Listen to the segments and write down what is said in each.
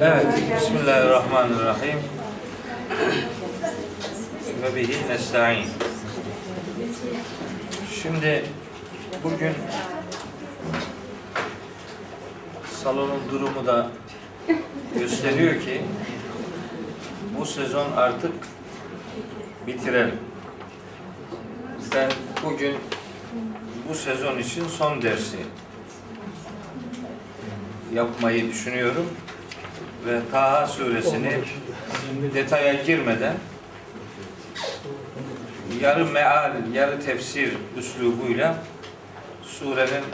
Evet, Bismillahirrahmanirrahim. Ve bihi nesta'in. Şimdi bugün salonun durumu da gösteriyor ki bu sezon artık bitirelim. Ben bugün bu sezon için son dersi yapmayı düşünüyorum ve Taha suresini detaya girmeden yarı meal, yarı tefsir üslubuyla surenin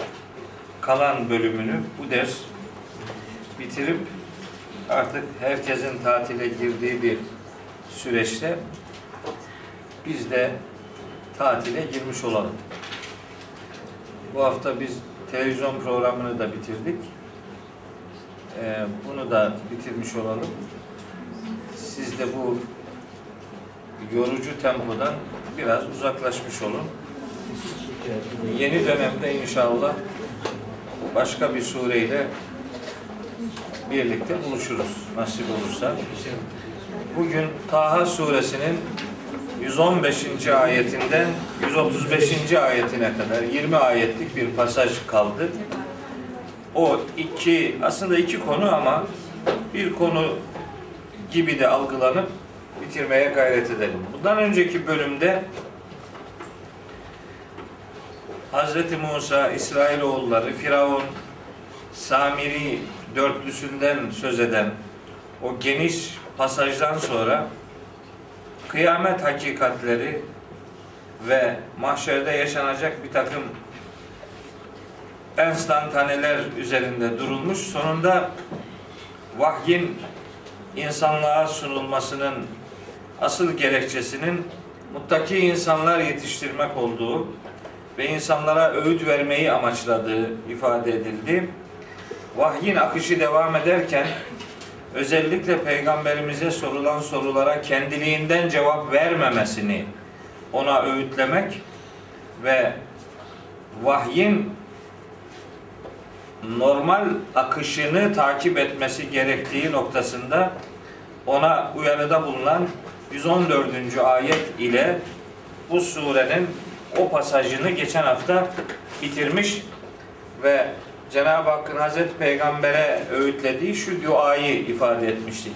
kalan bölümünü bu ders bitirip artık herkesin tatile girdiği bir süreçte biz de tatile girmiş olalım. Bu hafta biz televizyon programını da bitirdik. Ee, bunu da bitirmiş olalım. Siz de bu yorucu tempodan biraz uzaklaşmış olun. Yeni dönemde inşallah başka bir sureyle birlikte buluşuruz nasip olursa. Bugün Taha suresinin 115. ayetinden 135. ayetine kadar 20 ayetlik bir pasaj kaldı. O iki aslında iki konu ama bir konu gibi de algılanıp bitirmeye gayret edelim. Bundan önceki bölümde Hazreti Musa, İsrailoğulları, Firavun, Samiri dörtlüsünden söz eden o geniş pasajdan sonra kıyamet hakikatleri ve mahşerde yaşanacak bir takım enstantaneler üzerinde durulmuş. Sonunda vahyin insanlığa sunulmasının asıl gerekçesinin muttaki insanlar yetiştirmek olduğu ve insanlara öğüt vermeyi amaçladığı ifade edildi. Vahyin akışı devam ederken özellikle peygamberimize sorulan sorulara kendiliğinden cevap vermemesini ona öğütlemek ve vahyin normal akışını takip etmesi gerektiği noktasında ona uyarıda bulunan 114. ayet ile bu surenin o pasajını geçen hafta bitirmiş ve Cenab-ı Hakk'ın Hazreti Peygamber'e öğütlediği şu duayı ifade etmiştik.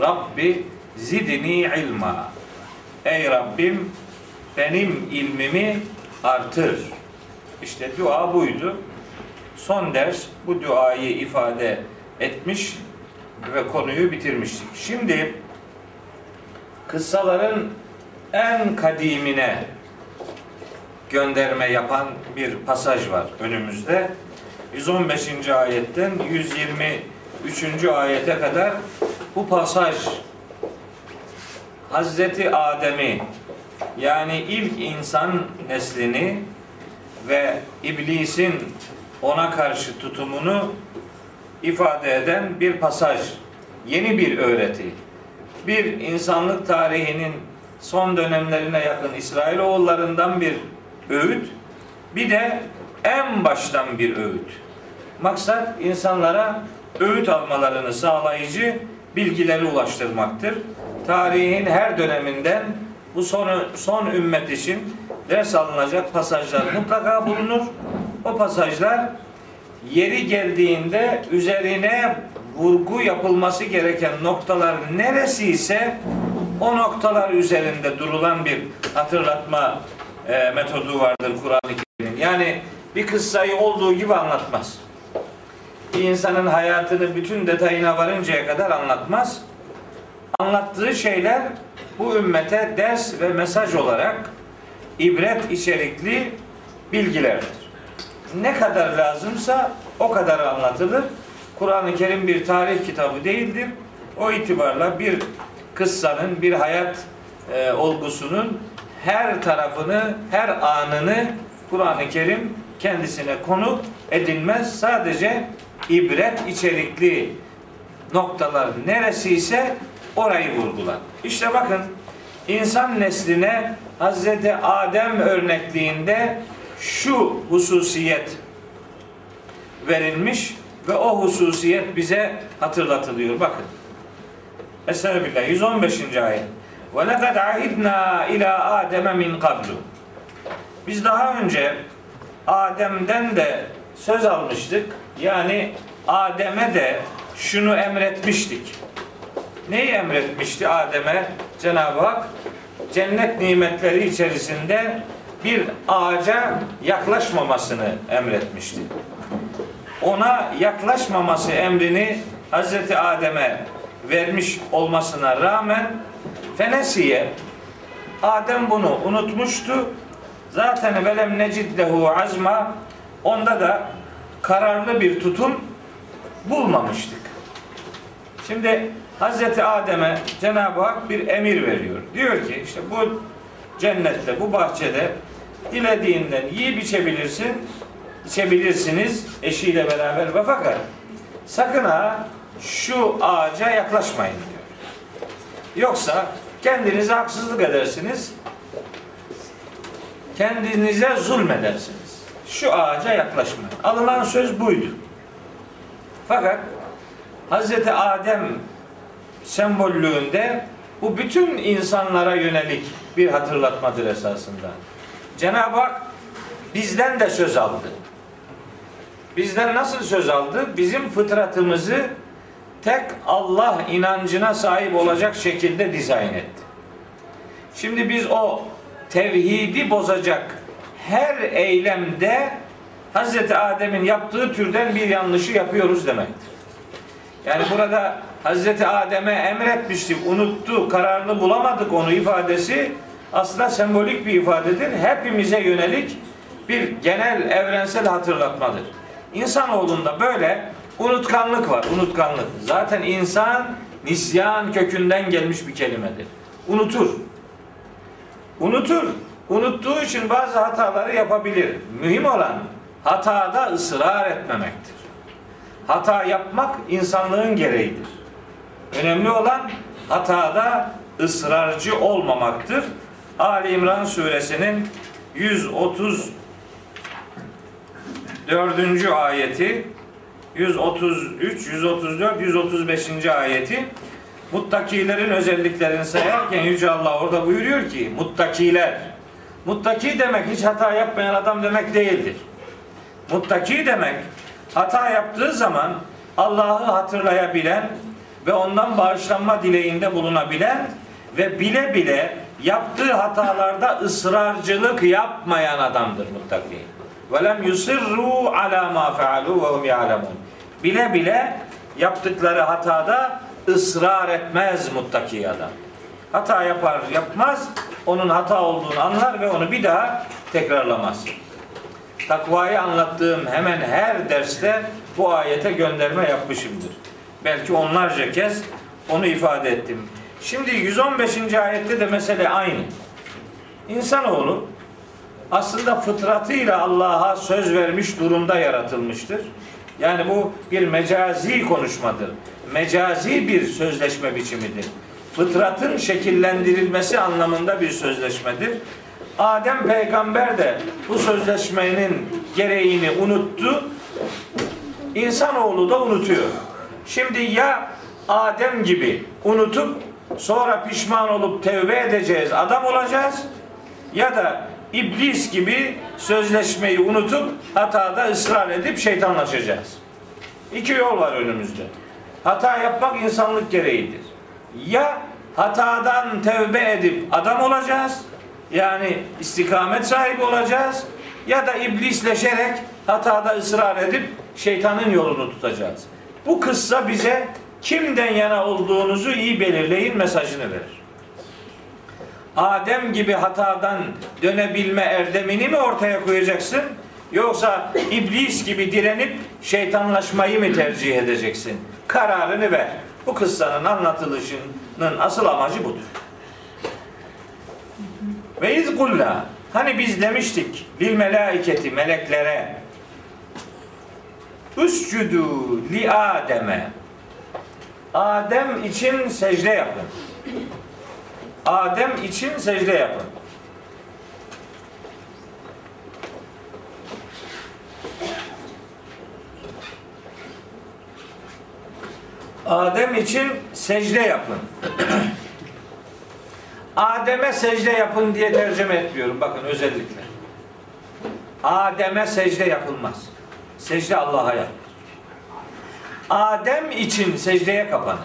Rabbi zidni ilma. Ey Rabbim benim ilmimi artır. İşte dua buydu. Son ders bu duayı ifade etmiş ve konuyu bitirmiştik. Şimdi kıssaların en kadimine gönderme yapan bir pasaj var önümüzde. 115. ayetten 123. ayete kadar bu pasaj Hazreti Adem'i yani ilk insan neslini ve iblisin ona karşı tutumunu ifade eden bir pasaj. Yeni bir öğreti. Bir insanlık tarihinin son dönemlerine yakın İsrailoğullarından bir öğüt. Bir de en baştan bir öğüt. Maksat insanlara öğüt almalarını sağlayıcı bilgileri ulaştırmaktır. Tarihin her döneminden bu son, son ümmet için ders alınacak pasajlar mutlaka bulunur. O pasajlar yeri geldiğinde üzerine vurgu yapılması gereken noktalar neresi ise o noktalar üzerinde durulan bir hatırlatma e, metodu vardır Kur'an-ı Kerim'in. Yani bir kıssayı olduğu gibi anlatmaz. Bir insanın hayatını bütün detayına varıncaya kadar anlatmaz. Anlattığı şeyler bu ümmete ders ve mesaj olarak ibret içerikli bilgilerdir. Ne kadar lazımsa o kadar anlatılır. Kur'an-ı Kerim bir tarih kitabı değildir. O itibarla bir kıssanın, bir hayat e, olgusunun her tarafını, her anını Kur'an-ı Kerim kendisine konu edinmez. Sadece ibret içerikli noktalar neresi ise orayı vurgular. İşte bakın insan nesline Hazreti Adem örnekliğinde şu hususiyet verilmiş ve o hususiyet bize hatırlatılıyor. Bakın. Estağfirullah 115. ayet. Ve lekad ahidna ila Adem'e min. Biz daha önce Adem'den de söz almıştık. Yani Adem'e de şunu emretmiştik. Neyi emretmişti Adem'e Cenab-ı Hak? Cennet nimetleri içerisinde bir ağaca yaklaşmamasını emretmişti. Ona yaklaşmaması emrini Hazreti Adem'e vermiş olmasına rağmen Fenesiye Adem bunu unutmuştu. Zaten velem neciddehu azma onda da kararlı bir tutum bulmamıştık. Şimdi Hazreti Adem'e Cenab-ı Hak bir emir veriyor. Diyor ki işte bu cennette, bu bahçede dilediğinden yiyip içebilirsin, içebilirsiniz eşiyle beraber ve fakat sakın ha şu ağaca yaklaşmayın diyor. Yoksa kendinize haksızlık edersiniz, kendinize zulmedersiniz. Şu ağaca yaklaşmayın. Alınan söz buydu. Fakat Hazreti Adem sembollüğünde bu bütün insanlara yönelik bir hatırlatmadır esasında. Cenab-ı Hak bizden de söz aldı. Bizden nasıl söz aldı? Bizim fıtratımızı tek Allah inancına sahip olacak şekilde dizayn etti. Şimdi biz o tevhidi bozacak her eylemde Hazreti Adem'in yaptığı türden bir yanlışı yapıyoruz demektir. Yani burada Hazreti Adem'e emretmiştik, unuttu, kararını bulamadık onu ifadesi aslında sembolik bir ifadedir. Hepimize yönelik bir genel evrensel hatırlatmadır. İnsanoğlunda böyle unutkanlık var, unutkanlık. Zaten insan nisyan kökünden gelmiş bir kelimedir. Unutur. Unutur. Unuttuğu için bazı hataları yapabilir. Mühim olan hatada ısrar etmemektir. Hata yapmak insanlığın gereğidir. Önemli olan hatada ısrarcı olmamaktır. Ali İmran suresinin 134. ayeti 133, 134, 135. ayeti muttakilerin özelliklerini sayarken Yüce Allah orada buyuruyor ki muttakiler muttaki demek hiç hata yapmayan adam demek değildir. Muttaki demek hata yaptığı zaman Allah'ı hatırlayabilen ve ondan bağışlanma dileğinde bulunabilen ve bile bile yaptığı hatalarda ısrarcılık yapmayan adamdır muttaki. Ve lem yusirru ala ma fealu ve hum ya'lemun. Bile bile yaptıkları hatada ısrar etmez muttaki adam. Hata yapar yapmaz, onun hata olduğunu anlar ve onu bir daha tekrarlamaz. Takvayı anlattığım hemen her derste bu ayete gönderme yapmışımdır. Belki onlarca kez onu ifade ettim. Şimdi 115. ayette de mesele aynı. İnsanoğlu aslında fıtratıyla Allah'a söz vermiş durumda yaratılmıştır. Yani bu bir mecazi konuşmadır. Mecazi bir sözleşme biçimidir. Fıtratın şekillendirilmesi anlamında bir sözleşmedir. Adem peygamber de bu sözleşmenin gereğini unuttu. İnsanoğlu da unutuyor. Şimdi ya Adem gibi unutup sonra pişman olup tevbe edeceğiz, adam olacağız ya da iblis gibi sözleşmeyi unutup hatada ısrar edip şeytanlaşacağız. İki yol var önümüzde. Hata yapmak insanlık gereğidir. Ya hatadan tevbe edip adam olacağız. Yani istikamet sahibi olacağız. Ya da iblisleşerek hatada ısrar edip şeytanın yolunu tutacağız. Bu kıssa bize kimden yana olduğunuzu iyi belirleyin mesajını verir. Adem gibi hatadan dönebilme erdemini mi ortaya koyacaksın? Yoksa iblis gibi direnip şeytanlaşmayı mı tercih edeceksin? Kararını ver. Bu kıssanın anlatılışının asıl amacı budur. Ve iz kulla hani biz demiştik lil melaiketi meleklere Üscudu li Adem'e Adem için secde yapın. Adem için secde yapın. Adem için secde yapın. Adem'e secde yapın diye tercüme etmiyorum. Bakın özellikle. Adem'e secde yapılmaz. Secde Allah'a yapılır. Adem için secdeye kapanın.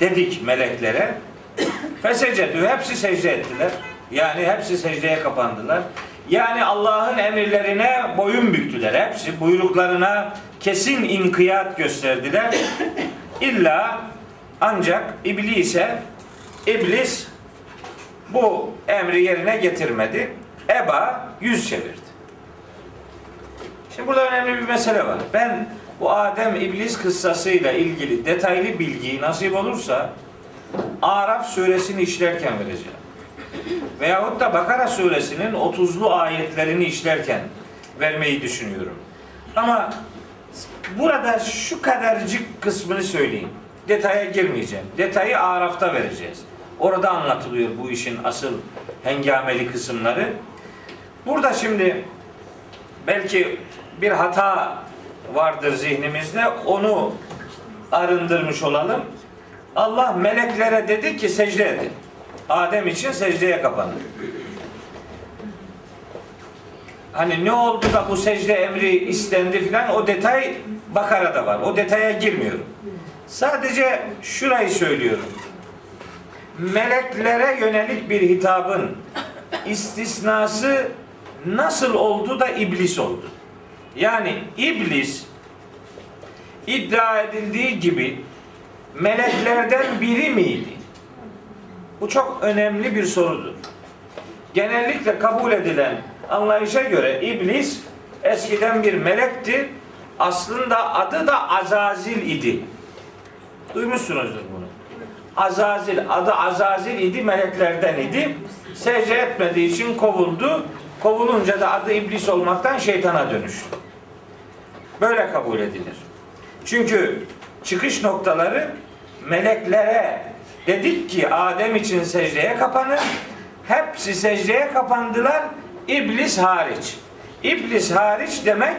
Dedik meleklere. Fesecedü hepsi secde ettiler. Yani hepsi secdeye kapandılar. Yani Allah'ın emirlerine boyun büktüler. Hepsi buyruklarına kesin inkiyat gösterdiler. İlla ancak iblise iblis bu emri yerine getirmedi. Eba yüz çevirdi. Şimdi burada önemli bir mesele var. Ben bu Adem iblis kıssasıyla ilgili detaylı bilgiyi nasip olursa Araf suresini işlerken vereceğim. Veyahut da Bakara suresinin 30'lu ayetlerini işlerken vermeyi düşünüyorum. Ama burada şu kadarcık kısmını söyleyeyim. Detaya girmeyeceğim. Detayı Araf'ta vereceğiz. Orada anlatılıyor bu işin asıl hengameli kısımları. Burada şimdi belki bir hata vardır zihnimizde. Onu arındırmış olalım. Allah meleklere dedi ki secde edin. Adem için secdeye kapanın. Hani ne oldu da bu secde emri istendi filan o detay Bakara'da var. O detaya girmiyorum. Sadece şurayı söylüyorum. Meleklere yönelik bir hitabın istisnası nasıl oldu da iblis oldu? Yani iblis iddia edildiği gibi meleklerden biri miydi? Bu çok önemli bir sorudur. Genellikle kabul edilen anlayışa göre iblis eskiden bir melekti. Aslında adı da Azazil idi. Duymuşsunuzdur bunu. Azazil, adı Azazil idi, meleklerden idi. Secde etmediği için kovuldu. Kovulunca da adı iblis olmaktan şeytana dönüştü. Böyle kabul edilir. Çünkü çıkış noktaları meleklere dedik ki Adem için secdeye kapanın. Hepsi secdeye kapandılar. İblis hariç. İblis hariç demek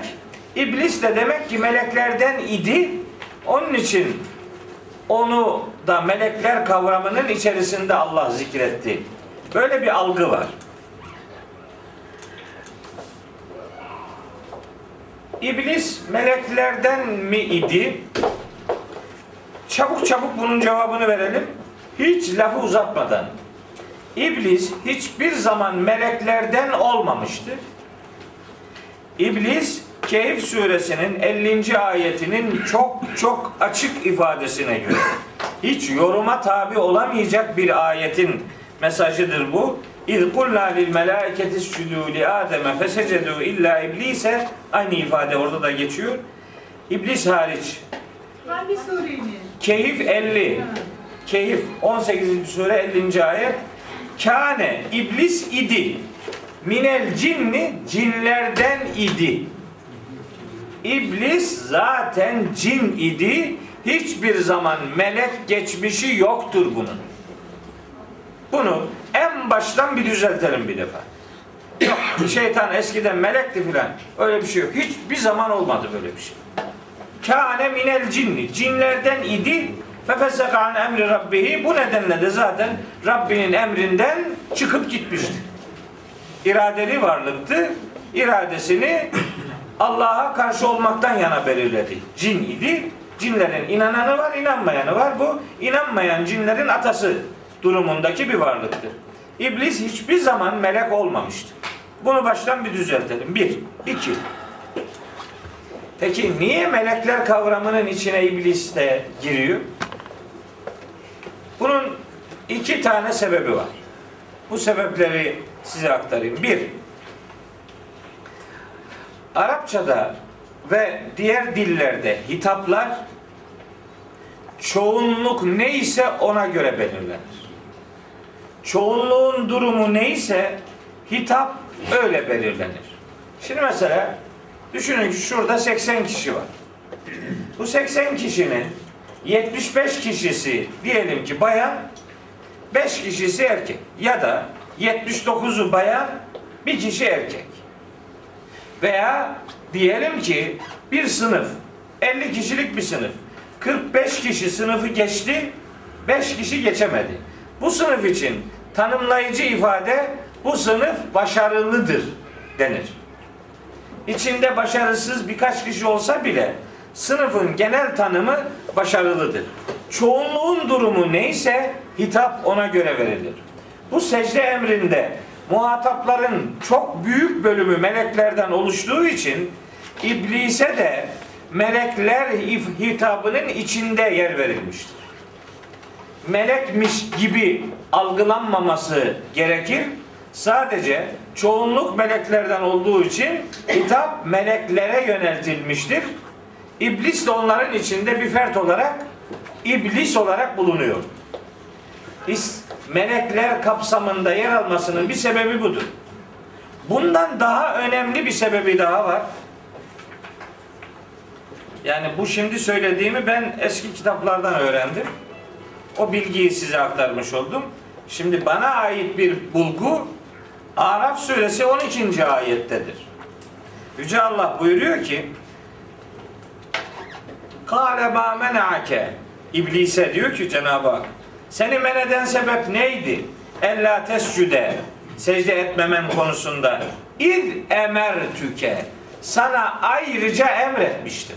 İblis de demek ki meleklerden idi. Onun için onu da melekler kavramının içerisinde Allah zikretti. Böyle bir algı var. İblis meleklerden mi idi? Çabuk çabuk bunun cevabını verelim. Hiç lafı uzatmadan. İblis hiçbir zaman meleklerden olmamıştır. İblis Kehf suresinin 50. ayetinin çok çok açık ifadesine göre hiç yoruma tabi olamayacak bir ayetin mesajıdır bu. İz kulna lil melâiketi iscudu li Adem'e fesecedu illa iblise aynı ifade orada da geçiyor. İblis hariç. Hangi surenin? Keyif 50. Keyif 18. sure 50. ayet. Kane iblis idi. Minel cinni cinlerden idi. İblis zaten cin idi. Hiçbir zaman melek geçmişi yoktur bunun. Bunu baştan bir düzeltelim bir defa. Şeytan eskiden melekti filan. Öyle bir şey yok. Hiçbir zaman olmadı böyle bir şey. Kâne minel cinni. Cinlerden idi. Fefeseka an emri rabbihi. Bu nedenle de zaten Rabbinin emrinden çıkıp gitmişti. İradeli varlıktı. İradesini Allah'a karşı olmaktan yana belirledi. Cin idi. Cinlerin inananı var, inanmayanı var. Bu inanmayan cinlerin atası durumundaki bir varlıktır. İblis hiçbir zaman melek olmamıştır. Bunu baştan bir düzeltelim. Bir. iki. Peki niye melekler kavramının içine iblis de giriyor? Bunun iki tane sebebi var. Bu sebepleri size aktarayım. Bir, Arapçada ve diğer dillerde hitaplar çoğunluk neyse ona göre belirlenir. Çoğunluğun durumu neyse hitap öyle belirlenir. Şimdi mesela düşünün ki şurada 80 kişi var. Bu 80 kişinin 75 kişisi diyelim ki bayan, 5 kişisi erkek ya da 79'u bayan, bir kişi erkek. Veya diyelim ki bir sınıf 50 kişilik bir sınıf. 45 kişi sınıfı geçti, 5 kişi geçemedi. Bu sınıf için tanımlayıcı ifade bu sınıf başarılıdır denir. İçinde başarısız birkaç kişi olsa bile sınıfın genel tanımı başarılıdır. Çoğunluğun durumu neyse hitap ona göre verilir. Bu secde emrinde muhatapların çok büyük bölümü meleklerden oluştuğu için iblise de melekler hitabının içinde yer verilmiştir. Melekmiş gibi algılanmaması gerekir. Sadece çoğunluk meleklerden olduğu için hitap meleklere yöneltilmiştir. İblis de onların içinde bir fert olarak iblis olarak bulunuyor. İs- Melekler kapsamında yer almasının bir sebebi budur. Bundan daha önemli bir sebebi daha var. Yani bu şimdi söylediğimi ben eski kitaplardan öğrendim. O bilgiyi size aktarmış oldum. Şimdi bana ait bir bulgu Araf suresi 12. ayettedir. Yüce Allah buyuruyor ki Kâle mâ mena'ake İblise diyor ki Cenab-ı Hak seni men eden sebep neydi? Ella tescüde secde etmemen konusunda İz emer tüke sana ayrıca emretmiştim.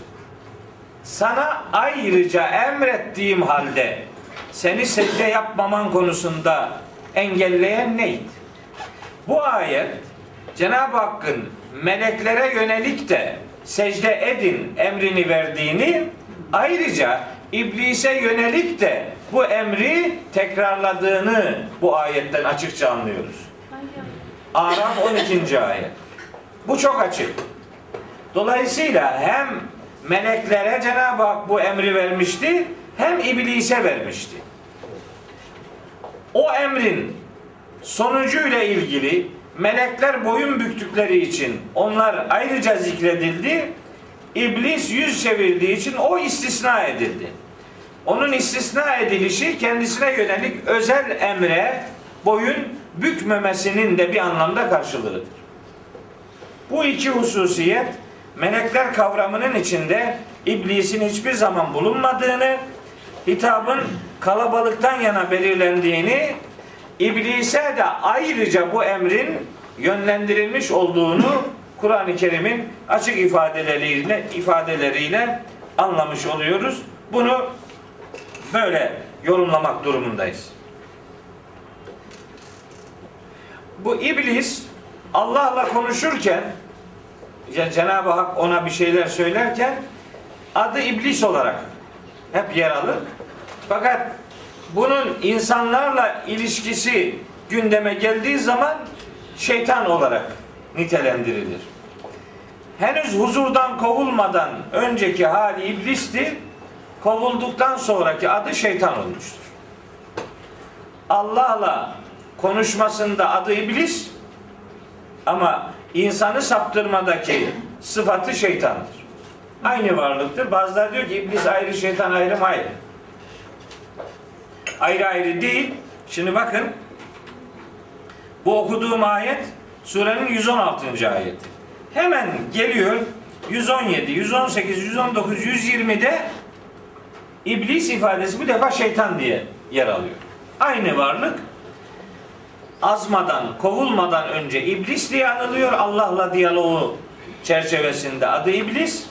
Sana ayrıca emrettiğim halde seni secde yapmaman konusunda engelleyen neydi? Bu ayet Cenab-ı Hakk'ın meleklere yönelik de secde edin emrini verdiğini ayrıca iblise yönelik de bu emri tekrarladığını bu ayetten açıkça anlıyoruz. Araf 12. ayet. Bu çok açık. Dolayısıyla hem meleklere Cenab-ı Hak bu emri vermişti hem iblise vermişti. O emrin sonucuyla ilgili melekler boyun büktükleri için onlar ayrıca zikredildi. İblis yüz çevirdiği için o istisna edildi. Onun istisna edilişi kendisine yönelik özel emre boyun bükmemesinin de bir anlamda karşılığıdır. Bu iki hususiyet melekler kavramının içinde iblisin hiçbir zaman bulunmadığını, hitabın kalabalıktan yana belirlendiğini, iblise de ayrıca bu emrin yönlendirilmiş olduğunu Kur'an-ı Kerim'in açık ifadeleriyle ifadeleriyle anlamış oluyoruz. Bunu böyle yorumlamak durumundayız. Bu iblis Allah'la konuşurken Cenab-ı Hak ona bir şeyler söylerken adı iblis olarak hep yer alır. Fakat bunun insanlarla ilişkisi gündeme geldiği zaman şeytan olarak nitelendirilir. Henüz huzurdan kovulmadan önceki hali iblisti, kovulduktan sonraki adı şeytan olmuştur. Allah'la konuşmasında adı iblis ama insanı saptırmadaki sıfatı şeytandır. Aynı varlıktır. Bazıları diyor ki iblis ayrı, şeytan ayrı ayrı? Ayrı ayrı değil. Şimdi bakın bu okuduğum ayet surenin 116. ayeti. Hemen geliyor 117, 118, 119, 120'de iblis ifadesi bu defa şeytan diye yer alıyor. Aynı varlık azmadan, kovulmadan önce iblis diye anılıyor. Allah'la diyaloğu çerçevesinde adı iblis.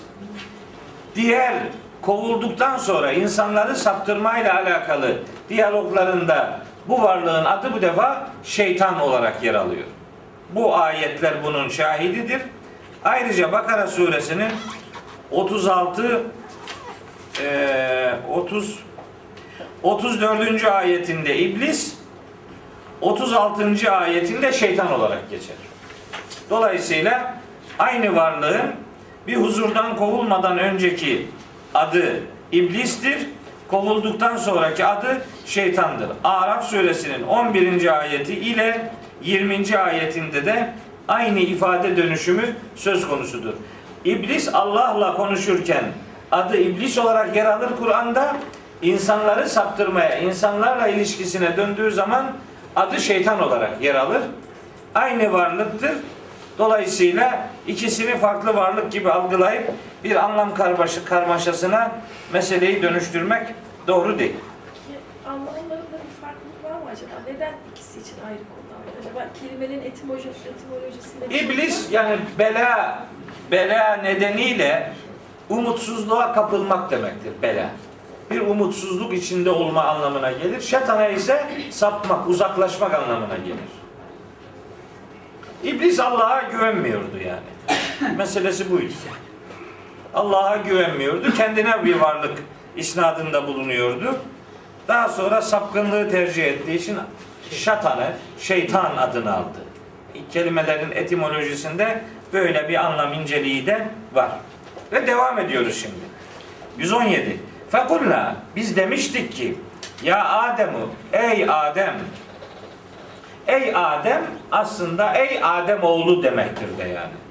Diğer kovulduktan sonra insanları saptırmayla alakalı diyaloglarında bu varlığın adı bu defa şeytan olarak yer alıyor. Bu ayetler bunun şahididir. Ayrıca Bakara suresinin 36 eee, 30 34. ayetinde iblis 36. ayetinde şeytan olarak geçer. Dolayısıyla aynı varlığın bir huzurdan kovulmadan önceki adı iblistir. Kovulduktan sonraki adı şeytandır. Araf suresinin 11. ayeti ile 20. ayetinde de aynı ifade dönüşümü söz konusudur. İblis Allah'la konuşurken adı iblis olarak yer alır Kur'an'da. İnsanları saptırmaya, insanlarla ilişkisine döndüğü zaman adı şeytan olarak yer alır. Aynı varlıktır. Dolayısıyla ikisini farklı varlık gibi algılayıp bir anlam karmaşı, karmaşasına meseleyi dönüştürmek doğru değil. Anlamlarında bir farklılık var mı acaba? Neden ikisi için ayrı kullanılıyor? Acaba kelimenin etimoloji, etimolojisinde... şey İblis yani bela bela nedeniyle umutsuzluğa kapılmak demektir bela. Bir umutsuzluk içinde olma anlamına gelir. Şeytana ise sapmak, uzaklaşmak anlamına gelir. İblis Allah'a güvenmiyordu yani. Meselesi buydu. Allah'a güvenmiyordu. Kendine bir varlık isnadında bulunuyordu. Daha sonra sapkınlığı tercih ettiği için şatanı, şeytan adını aldı. Kelimelerin etimolojisinde böyle bir anlam inceliği de var. Ve devam ediyoruz şimdi. 117. Fekulna biz demiştik ki ya Ademu ey Adem Ey Adem aslında ey Adem oğlu demektir de yani.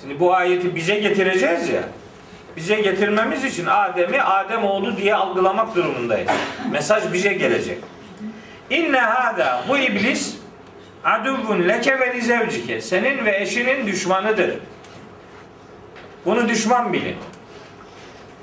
Şimdi bu ayeti bize getireceğiz ya. Bize getirmemiz için Adem'i Adem oğlu diye algılamak durumundayız. Mesaj bize gelecek. İnne hada bu iblis aduvun leke ve lizevcike senin ve eşinin düşmanıdır. Bunu düşman bilin.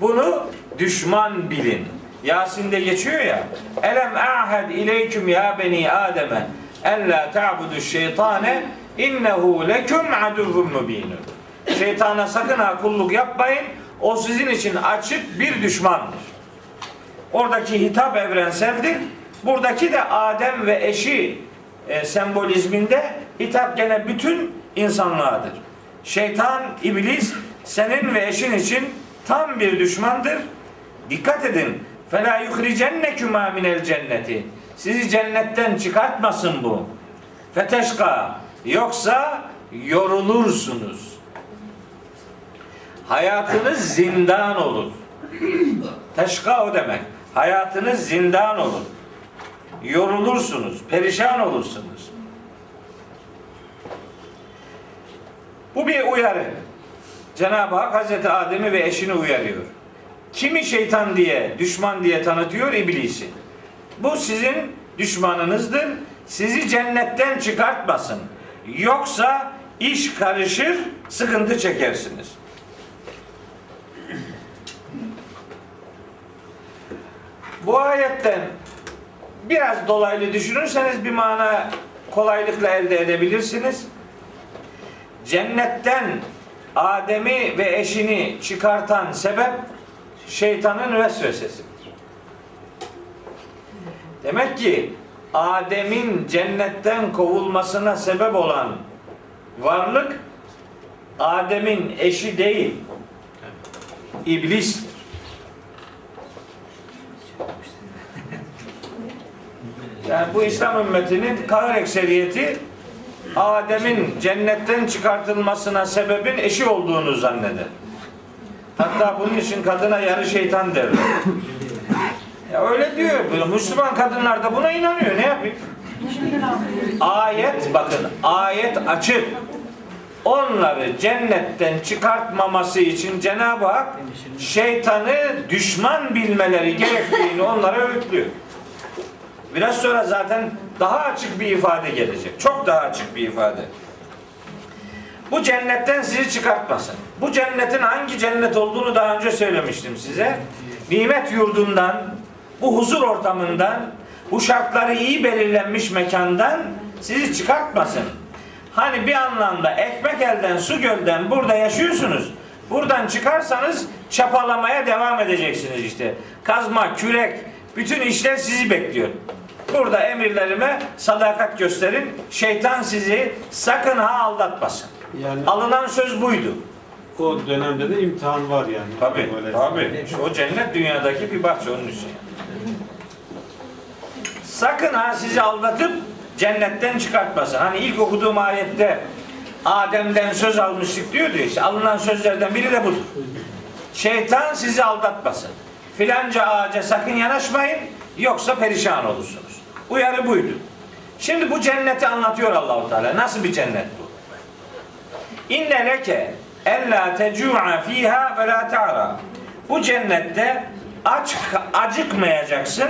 Bunu düşman bilin. Yasin'de geçiyor ya. Elem a'hed ileyküm ya beni Adem'e en la ta'budu şeytane innehu leküm aduvun mübinun. Şeytana sakın ha kulluk yapmayın. O sizin için açık bir düşmandır. Oradaki hitap evrenseldir. Buradaki de Adem ve eşi e, sembolizminde hitap gene bütün insanlığadır. Şeytan, iblis senin ve eşin için tam bir düşmandır. Dikkat edin. Fela yuhricennekuma minel cenneti. Sizi cennetten çıkartmasın bu. Feteşka. Yoksa yorulursunuz. Hayatınız zindan olur. Teşka o demek. Hayatınız zindan olur. Yorulursunuz, perişan olursunuz. Bu bir uyarı. Cenab-ı Hak Hazreti Adem'i ve eşini uyarıyor. Kimi şeytan diye, düşman diye tanıtıyor iblisi. Bu sizin düşmanınızdır. Sizi cennetten çıkartmasın. Yoksa iş karışır, sıkıntı çekersiniz. Bu ayetten biraz dolaylı düşünürseniz bir mana kolaylıkla elde edebilirsiniz. Cennetten Adem'i ve eşini çıkartan sebep şeytanın vesvesesidir. Demek ki Adem'in cennetten kovulmasına sebep olan varlık Adem'in eşi değil, iblistir. Yani bu İslam ümmetinin kahır ekseriyeti Adem'in cennetten çıkartılmasına sebebin eşi olduğunu zanneder. Hatta bunun için kadına yarı şeytan derler. Ya öyle diyor. Müslüman kadınlar da buna inanıyor. Ne yapayım? Ayet bakın ayet açık. Onları cennetten çıkartmaması için Cenab-ı Hak şeytanı düşman bilmeleri gerektiğini onlara öğütlüyor. Biraz sonra zaten daha açık bir ifade gelecek. Çok daha açık bir ifade. Bu cennetten sizi çıkartmasın. Bu cennetin hangi cennet olduğunu daha önce söylemiştim size. Nimet yurdundan, bu huzur ortamından, bu şartları iyi belirlenmiş mekandan sizi çıkartmasın. Hani bir anlamda ekmek elden, su gölden burada yaşıyorsunuz. Buradan çıkarsanız çapalamaya devam edeceksiniz işte. Kazma, kürek, bütün işler sizi bekliyor. Burada emirlerime sadakat gösterin. Şeytan sizi sakın ha aldatmasın. Yani Alınan söz buydu. o dönemde de imtihan var yani. Tabi, tabi. O cennet dünyadaki bir bahçe onun için. Sakın ha sizi aldatıp cennetten çıkartmasın. Hani ilk okuduğum ayette Adem'den söz almıştık diyordu işte. Alınan sözlerden biri de budur. Şeytan sizi aldatmasın. Filanca ağaca sakın yanaşmayın yoksa perişan olursunuz. Uyarı buydu. Şimdi bu cenneti anlatıyor Allahu Teala. Nasıl bir cennet bu? İnne leke ella tecu'a fiha ve la ta'ra. Bu cennette aç acıkmayacaksın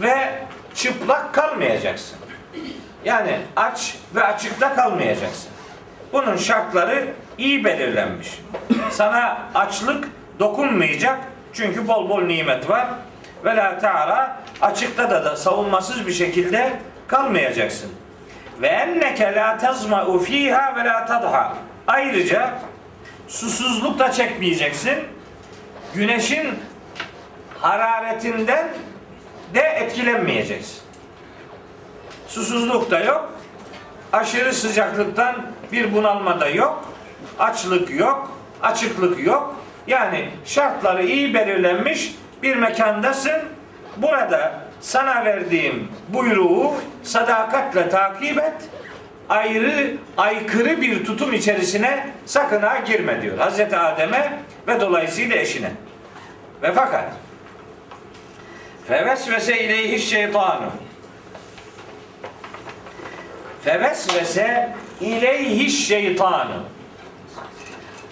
ve çıplak kalmayacaksın. Yani aç ve açıkta kalmayacaksın. Bunun şartları iyi belirlenmiş. Sana açlık dokunmayacak çünkü bol bol nimet var. Ve la ta'ra açıkta da, da savunmasız bir şekilde kalmayacaksın. Ve enneke la tazma'u fiha ve la tadha. Ayrıca susuzluk da çekmeyeceksin. Güneşin hararetinden de etkilenmeyeceksin. Susuzluk da yok. Aşırı sıcaklıktan bir bunalma da yok. Açlık yok. Açıklık yok. Yani şartları iyi belirlenmiş bir mekandasın. Burada sana verdiğim buyruğu sadakatle takip et. Ayrı, aykırı bir tutum içerisine sakın ha girme diyor. Hazreti Adem'e ve dolayısıyla eşine. Ve fakat fevesvese ileyhi şeytanu fevesvese ileyhi şeytanu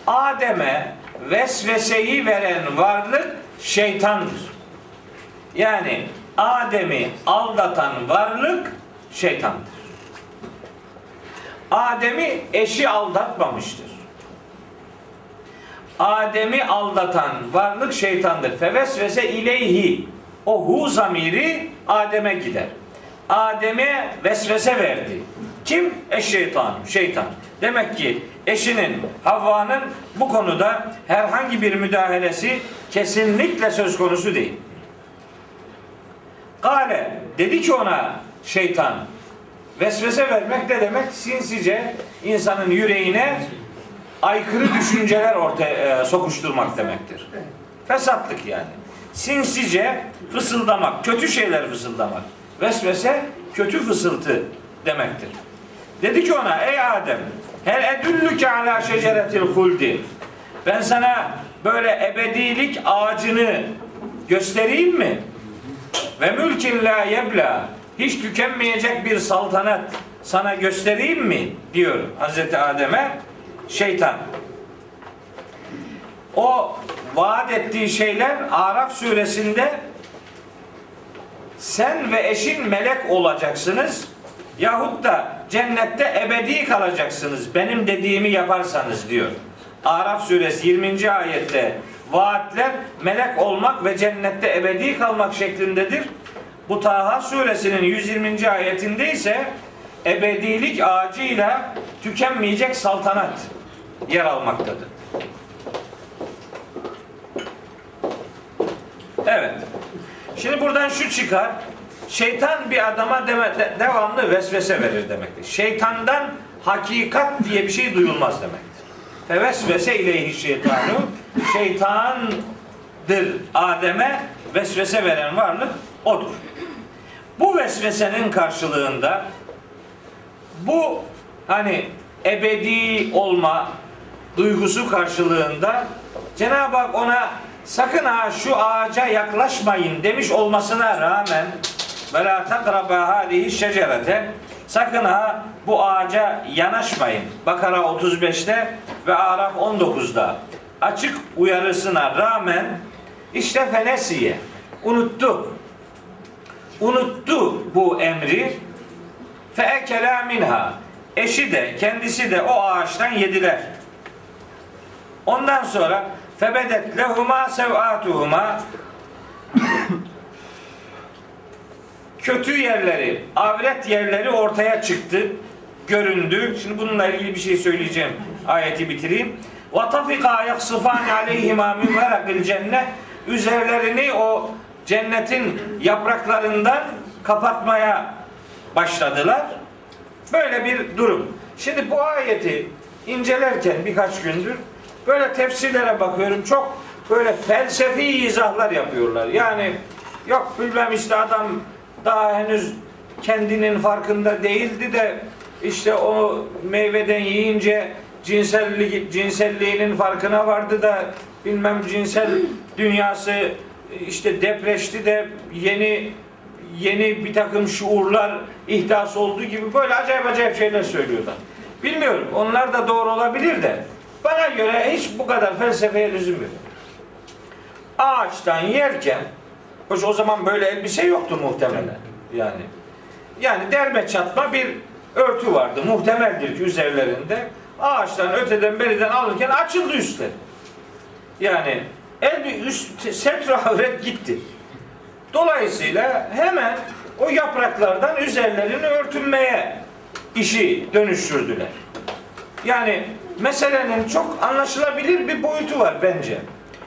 Adem'e vesveseyi veren varlık şeytandır. Yani Adem'i aldatan varlık şeytandır. Adem'i eşi aldatmamıştır. Adem'i aldatan varlık şeytandır. Fevesvese ileyhi. O hu zamiri Adem'e gider. Adem'e vesvese verdi. Kim? Eşşeytan, şeytan. Demek ki eşinin, Havva'nın bu konuda herhangi bir müdahalesi kesinlikle söz konusu değil. Kale dedi ki ona şeytan vesvese vermek ne demek? Sinsice insanın yüreğine aykırı düşünceler ortaya e, sokuşturmak demektir. Fesatlık yani. Sinsice fısıldamak, kötü şeyler fısıldamak. Vesvese kötü fısıltı demektir. Dedi ki ona ey Adem hel edüllüke ala şeceretil huldi ben sana böyle ebedilik ağacını göstereyim mi? Ve mülkin la yebla hiç tükenmeyecek bir saltanat sana göstereyim mi? diyor Hazreti Adem'e şeytan. O vaat ettiği şeyler Araf suresinde sen ve eşin melek olacaksınız yahut da cennette ebedi kalacaksınız benim dediğimi yaparsanız diyor. Araf suresi 20. ayette vaatler melek olmak ve cennette ebedi kalmak şeklindedir. Bu Taha suresinin 120. ayetinde ise ebedilik ağacıyla tükenmeyecek saltanat yer almaktadır. Evet. Şimdi buradan şu çıkar. Şeytan bir adama deme, de- devamlı vesvese verir demektir. Şeytandan hakikat diye bir şey duyulmaz demektir. Fevesvese ileyhi şeytanu şeytandır Adem'e vesvese veren varlık odur. Bu vesvesenin karşılığında bu hani ebedi olma duygusu karşılığında Cenab-ı Hak ona sakın ha şu ağaca yaklaşmayın demiş olmasına rağmen ve la takraba hadihi şecerete sakın ha bu ağaca yanaşmayın. Bakara 35'te ve Araf 19'da açık uyarısına rağmen işte fenesiye unuttu. Unuttu bu emri feekela minha eşi de kendisi de o ağaçtan yediler. Ondan sonra febedet lehuma sevatuhuma kötü yerleri, avret yerleri ortaya çıktı, göründü. Şimdi bununla ilgili bir şey söyleyeceğim. Ayeti bitireyim. Tafika yaksıfan aleyhima min verakil cennet üzerlerini o cennetin yapraklarından kapatmaya başladılar. Böyle bir durum. Şimdi bu ayeti incelerken birkaç gündür böyle tefsirlere bakıyorum. Çok böyle felsefi izahlar yapıyorlar. Yani yok bilmem işte adam daha henüz kendinin farkında değildi de işte o meyveden yiyince cinsellik cinselliğinin farkına vardı da bilmem cinsel dünyası işte depreşti de yeni yeni bir takım şuurlar ihdas olduğu gibi böyle acayip acayip şeyler söylüyorlar. Bilmiyorum. Onlar da doğru olabilir de bana göre hiç bu kadar felsefeye lüzum yok. Ağaçtan yerken hoş o zaman böyle elbise yoktu muhtemelen. Yani yani derme çatma bir örtü vardı. Muhtemeldir ki üzerlerinde. ağaçtan öteden beriden alırken açıldı üstleri. Yani el bir üst setro avret gitti. Dolayısıyla hemen o yapraklardan üzerlerini örtünmeye işi dönüştürdüler. Yani meselenin çok anlaşılabilir bir boyutu var bence.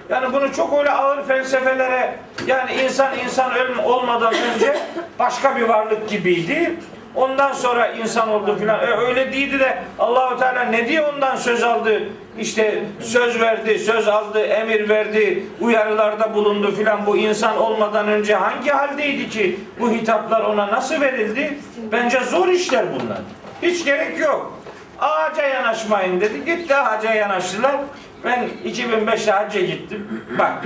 Yani bunu çok öyle ağır felsefelere yani insan insan ölüm olmadan önce başka bir varlık gibiydi. Ondan sonra insan oldu filan. E, öyle değildi de Allahu Teala ne diye ondan söz aldı? İşte söz verdi, söz aldı, emir verdi, uyarılarda bulundu filan. Bu insan olmadan önce hangi haldeydi ki bu hitaplar ona nasıl verildi? Bence zor işler bunlar. Hiç gerek yok. Ağaca yanaşmayın dedi. Gitti ağaca yanaştılar. Ben 2005'te hacca gittim. Bak.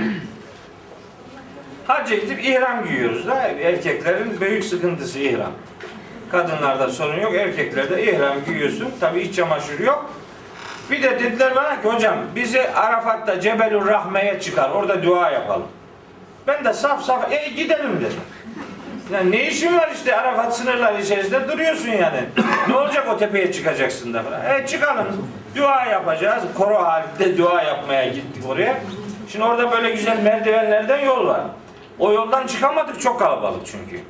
Hacca gidip ihram giyiyoruz da erkeklerin büyük sıkıntısı ihram. Kadınlarda sorun yok, erkeklerde ihram giyiyorsun. Tabi iç çamaşırı yok. Bir de dediler bana ki hocam bizi Arafat'ta Cebelur Rahme'ye çıkar. Orada dua yapalım. Ben de saf saf e gidelim dedim. Yani ne işin var işte Arafat sınırları içerisinde duruyorsun yani. ne olacak o tepeye çıkacaksın da falan. E çıkalım. Dua yapacağız. Koro halinde dua yapmaya gittik oraya. Şimdi orada böyle güzel merdivenlerden yol var. O yoldan çıkamadık çok kalabalık çünkü.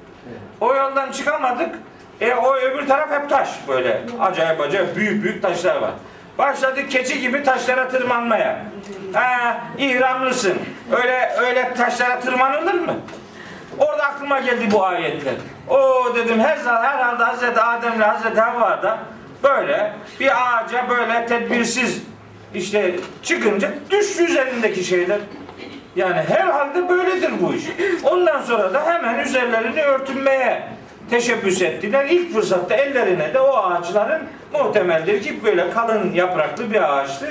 O yoldan çıkamadık. E o öbür taraf hep taş böyle. Acayip acayip büyük büyük taşlar var. Başladık keçi gibi taşlara tırmanmaya. Ha, ihramlısın. Öyle öyle taşlara tırmanılır mı? Orada aklıma geldi bu ayetler. O dedim her herhalde Hazreti Adem ile Hazreti Havva da böyle bir ağaca böyle tedbirsiz işte çıkınca düştü üzerindeki şeyler. Yani herhalde böyledir bu iş. Ondan sonra da hemen üzerlerini örtünmeye teşebbüs ettiler. İlk fırsatta ellerine de o ağaçların muhtemeldir ki böyle kalın yapraklı bir ağaçtı.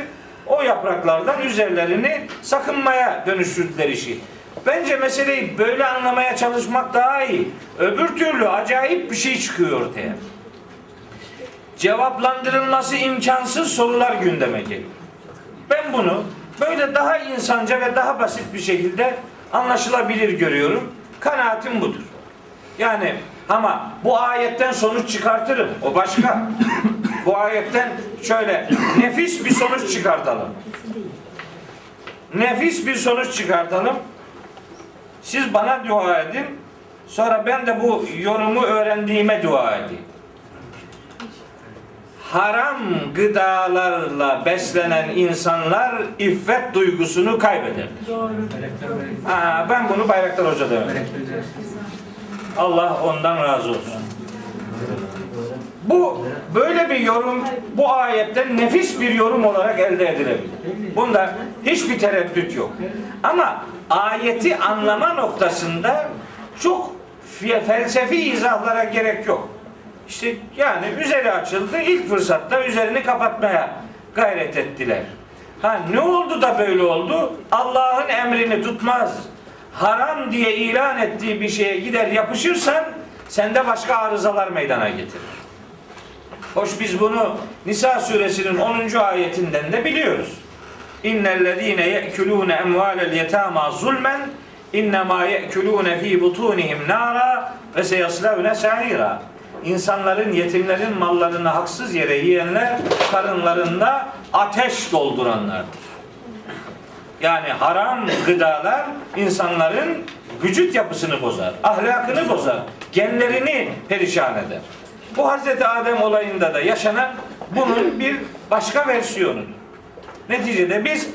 O yapraklardan üzerlerini sakınmaya dönüştürdüler işi. Bence meseleyi böyle anlamaya çalışmak daha iyi. Öbür türlü acayip bir şey çıkıyor ortaya. Cevaplandırılması imkansız sorular gündeme geliyor. Ben bunu böyle daha insanca ve daha basit bir şekilde anlaşılabilir görüyorum. Kanaatim budur. Yani ama bu ayetten sonuç çıkartırım. O başka. bu ayetten şöyle nefis bir sonuç çıkartalım. Nefis bir sonuç çıkartalım. Siz bana dua edin. Sonra ben de bu yorumu öğrendiğime dua edeyim. Haram gıdalarla beslenen insanlar iffet duygusunu kaybeder. Ha, ben bunu Bayraktar Hoca'da öğrendim. Allah ondan razı olsun. Bu böyle bir yorum bu ayetten nefis bir yorum olarak elde edilebilir. Bunda hiçbir tereddüt yok. Ama ayeti anlama noktasında çok fe- felsefi izahlara gerek yok. İşte yani üzeri açıldı ilk fırsatta üzerini kapatmaya gayret ettiler. Ha ne oldu da böyle oldu? Allah'ın emrini tutmaz. Haram diye ilan ettiği bir şeye gider yapışırsan sende başka arızalar meydana getirir. Hoş biz bunu Nisa suresinin 10. ayetinden de biliyoruz. İnnellezîne ye'kulûne emvâlel yetâmâ zulmen innemâ ye'kulûne fî butûnihim nâra ve seyaslevne sa'îrâ. İnsanların, yetimlerin mallarını haksız yere yiyenler karınlarında ateş dolduranlardır. Yani haram gıdalar insanların vücut yapısını bozar, ahlakını bozar, genlerini perişan eder. Bu Hazreti Adem olayında da yaşanan bunun bir başka versiyonu. Neticede biz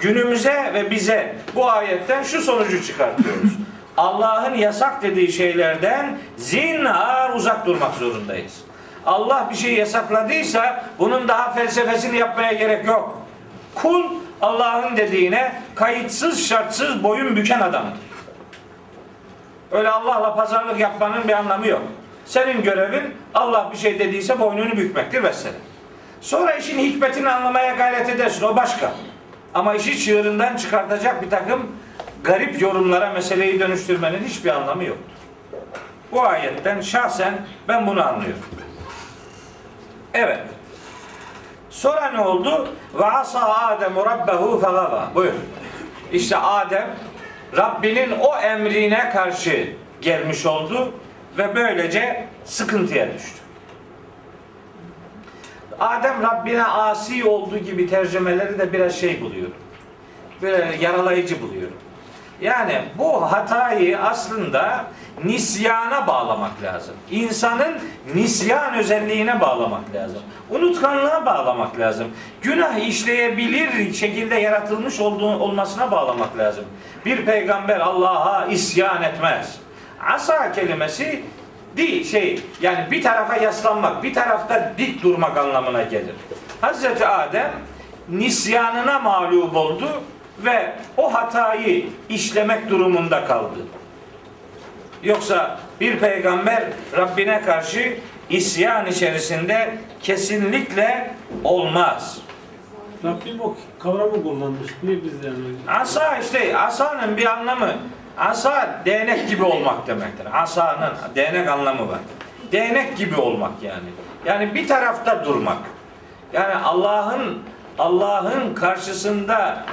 günümüze ve bize bu ayetten şu sonucu çıkartıyoruz. Allah'ın yasak dediği şeylerden zinhar uzak durmak zorundayız. Allah bir şey yasakladıysa bunun daha felsefesini yapmaya gerek yok. Kul Allah'ın dediğine kayıtsız şartsız boyun büken adamdır. Öyle Allah'la pazarlık yapmanın bir anlamı yok. Senin görevin Allah bir şey dediyse boynunu bükmektir vesselam. Sonra işin hikmetini anlamaya gayret edersin. O başka. Ama işi çığırından çıkartacak bir takım garip yorumlara meseleyi dönüştürmenin hiçbir anlamı yok. Bu ayetten şahsen ben bunu anlıyorum. Evet. Sonra ne oldu? Ve asa Adem rabbehu fegava. Buyur. İşte Adem Rabbinin o emrine karşı gelmiş oldu ve böylece sıkıntıya düştü. Adem Rabbine asi olduğu gibi tercümeleri de biraz şey buluyorum. Böyle yaralayıcı buluyorum. Yani bu hatayı aslında nisyana bağlamak lazım. İnsanın nisyan özelliğine bağlamak lazım. Unutkanlığa bağlamak lazım. Günah işleyebilir şekilde yaratılmış olduğu olmasına bağlamak lazım. Bir peygamber Allah'a isyan etmez. Asa kelimesi değil şey yani bir tarafa yaslanmak, bir tarafta dik durmak anlamına gelir. Hazreti Adem nisyanına mağlup oldu ve o hatayı işlemek durumunda kaldı. Yoksa bir peygamber Rabbine karşı isyan içerisinde kesinlikle olmaz. Rabbim o kavramı kullanmış. Niye biz yani? Asa işte asanın bir anlamı asa değnek gibi olmak demektir. Asanın değnek anlamı var. Değnek gibi olmak yani. Yani bir tarafta durmak. Yani Allah'ın Allah'ın karşısında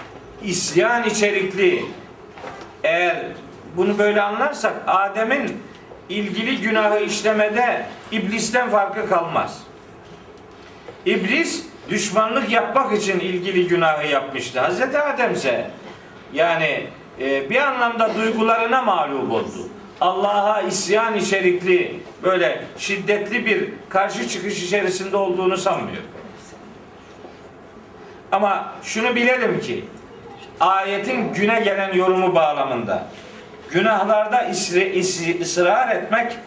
isyan içerikli eğer bunu böyle anlarsak Adem'in ilgili günahı işlemede iblisten farkı kalmaz. İblis düşmanlık yapmak için ilgili günahı yapmıştı. Hazreti Adem ise yani e, bir anlamda duygularına mağlup oldu. Allah'a isyan içerikli böyle şiddetli bir karşı çıkış içerisinde olduğunu sanmıyorum. Ama şunu bilelim ki ayetin güne gelen yorumu bağlamında günahlarda ısrar etmek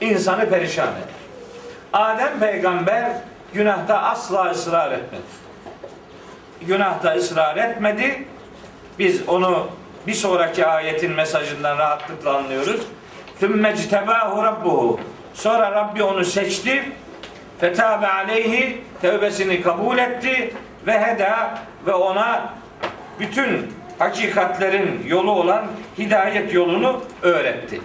insanı perişan eder. Adem peygamber günahta asla ısrar etmedi. Günahta ısrar etmedi. Biz onu bir sonraki ayetin mesajından rahatlıkla anlıyoruz. ثُمَّ اجْتَبَاهُ رَبُّهُ Sonra Rabbi onu seçti. Fetabe aleyhi tevbesini kabul etti ve heda ve ona bütün hakikatlerin yolu olan hidayet yolunu öğretti.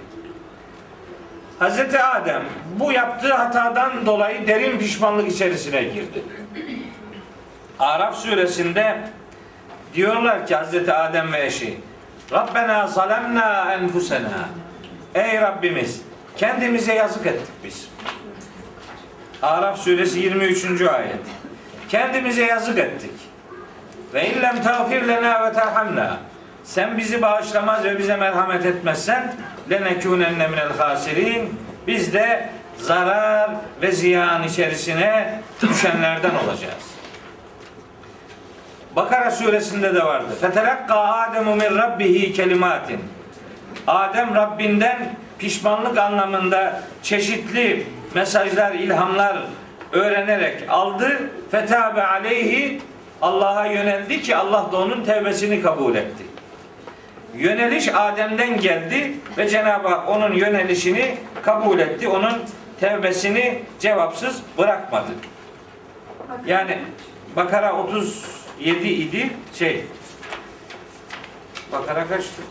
Hazreti Adem bu yaptığı hatadan dolayı derin pişmanlık içerisine girdi. Araf suresinde diyorlar ki Hazreti Adem ve eşi Rabbena zalemna enfusena Ey Rabbimiz kendimize yazık ettik biz. Araf suresi 23. ayet. Kendimize yazık ettik. Ve illem tağfir lena ve terhamna. Sen bizi bağışlamaz ve bize merhamet etmezsen lenekûnenne minel hasirin. Biz de zarar ve ziyan içerisine düşenlerden olacağız. Bakara suresinde de vardı. Fetelakka Ademu min rabbihi kelimatin. Adem Rabbinden pişmanlık anlamında çeşitli mesajlar, ilhamlar öğrenerek aldı. Fetabe aleyhi Allah'a yöneldi ki Allah da onun tevbesini kabul etti. Yöneliş Adem'den geldi ve Cenab-ı Hak onun yönelişini kabul etti. Onun tevbesini cevapsız bırakmadı. Yani Bakara 37 idi şey Bakara kaçtı?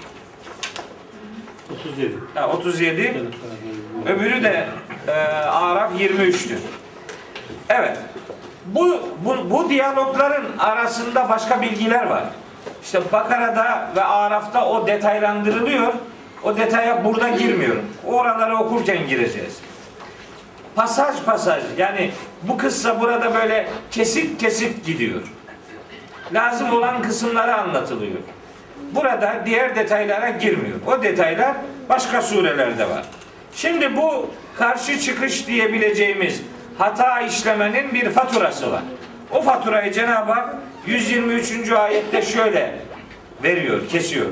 37. Ha, 37. Yani, Öbürü de e, Araf 23'tü. Evet. Bu, bu, bu diyalogların arasında başka bilgiler var. İşte Bakara'da ve Araf'ta o detaylandırılıyor. O detaya burada girmiyorum. Oraları okurken gireceğiz. Pasaj pasaj yani bu kıssa burada böyle kesik kesik gidiyor. Lazım olan kısımları anlatılıyor. Burada diğer detaylara girmiyor. O detaylar başka surelerde var. Şimdi bu karşı çıkış diyebileceğimiz hata işlemenin bir faturası var. O faturayı Cenab-ı Hak 123. ayette şöyle veriyor, kesiyor.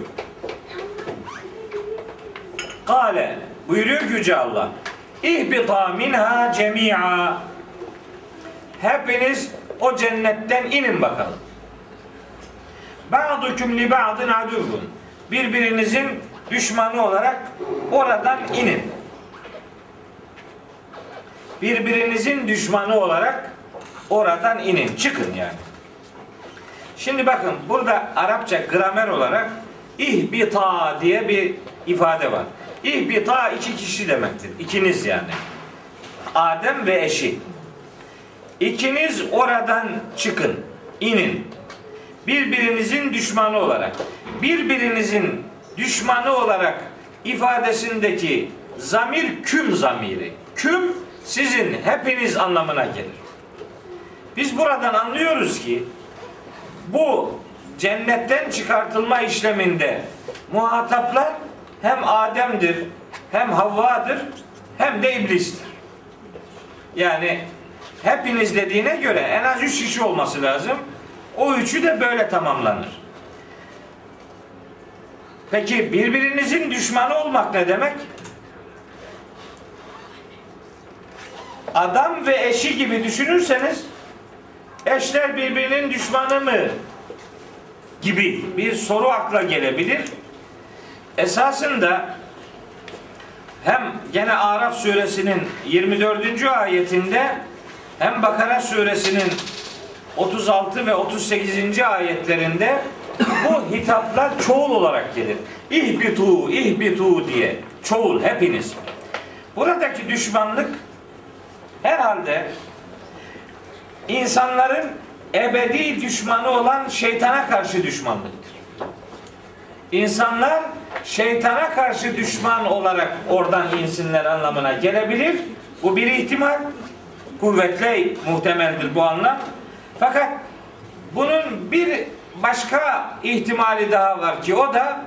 Kale buyuruyor Yüce Allah. İhbita minha cemi'a. Hepiniz o cennetten inin bakalım. Ba'dukum li ba'din aduvun. Birbirinizin düşmanı olarak oradan inin. Birbirinizin düşmanı olarak oradan inin. Çıkın yani. Şimdi bakın burada Arapça gramer olarak ihbita diye bir ifade var. İhbita iki kişi demektir. İkiniz yani. Adem ve eşi. İkiniz oradan çıkın, inin. Birbirinizin düşmanı olarak. Birbirinizin düşmanı olarak ifadesindeki zamir küm zamiri. Küm sizin hepiniz anlamına gelir. Biz buradan anlıyoruz ki bu cennetten çıkartılma işleminde muhataplar hem Adem'dir, hem Havva'dır, hem de iblistir. Yani hepiniz dediğine göre en az üç kişi olması lazım. O üçü de böyle tamamlanır. Peki birbirinizin düşmanı olmak ne demek? Adam ve eşi gibi düşünürseniz eşler birbirinin düşmanı mı gibi bir soru akla gelebilir. Esasında hem gene Araf suresinin 24. ayetinde hem Bakara suresinin 36 ve 38. ayetlerinde bu hitaplar çoğul olarak gelir. İhbitu, ihbitu diye. Çoğul, hepiniz. Buradaki düşmanlık herhalde insanların ebedi düşmanı olan şeytana karşı düşmanlıktır. İnsanlar şeytana karşı düşman olarak oradan insinler anlamına gelebilir. Bu bir ihtimal. Kuvvetle muhtemeldir bu anlam. Fakat bunun bir başka ihtimali daha var ki o da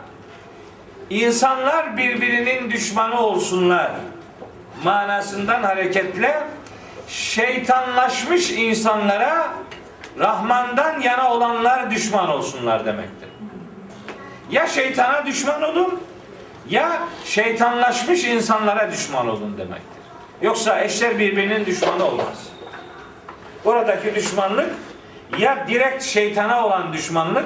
insanlar birbirinin düşmanı olsunlar manasından hareketle şeytanlaşmış insanlara Rahman'dan yana olanlar düşman olsunlar demektir. Ya şeytana düşman olun ya şeytanlaşmış insanlara düşman olun demektir. Yoksa eşler birbirinin düşmanı olmaz. Buradaki düşmanlık ya direkt şeytana olan düşmanlık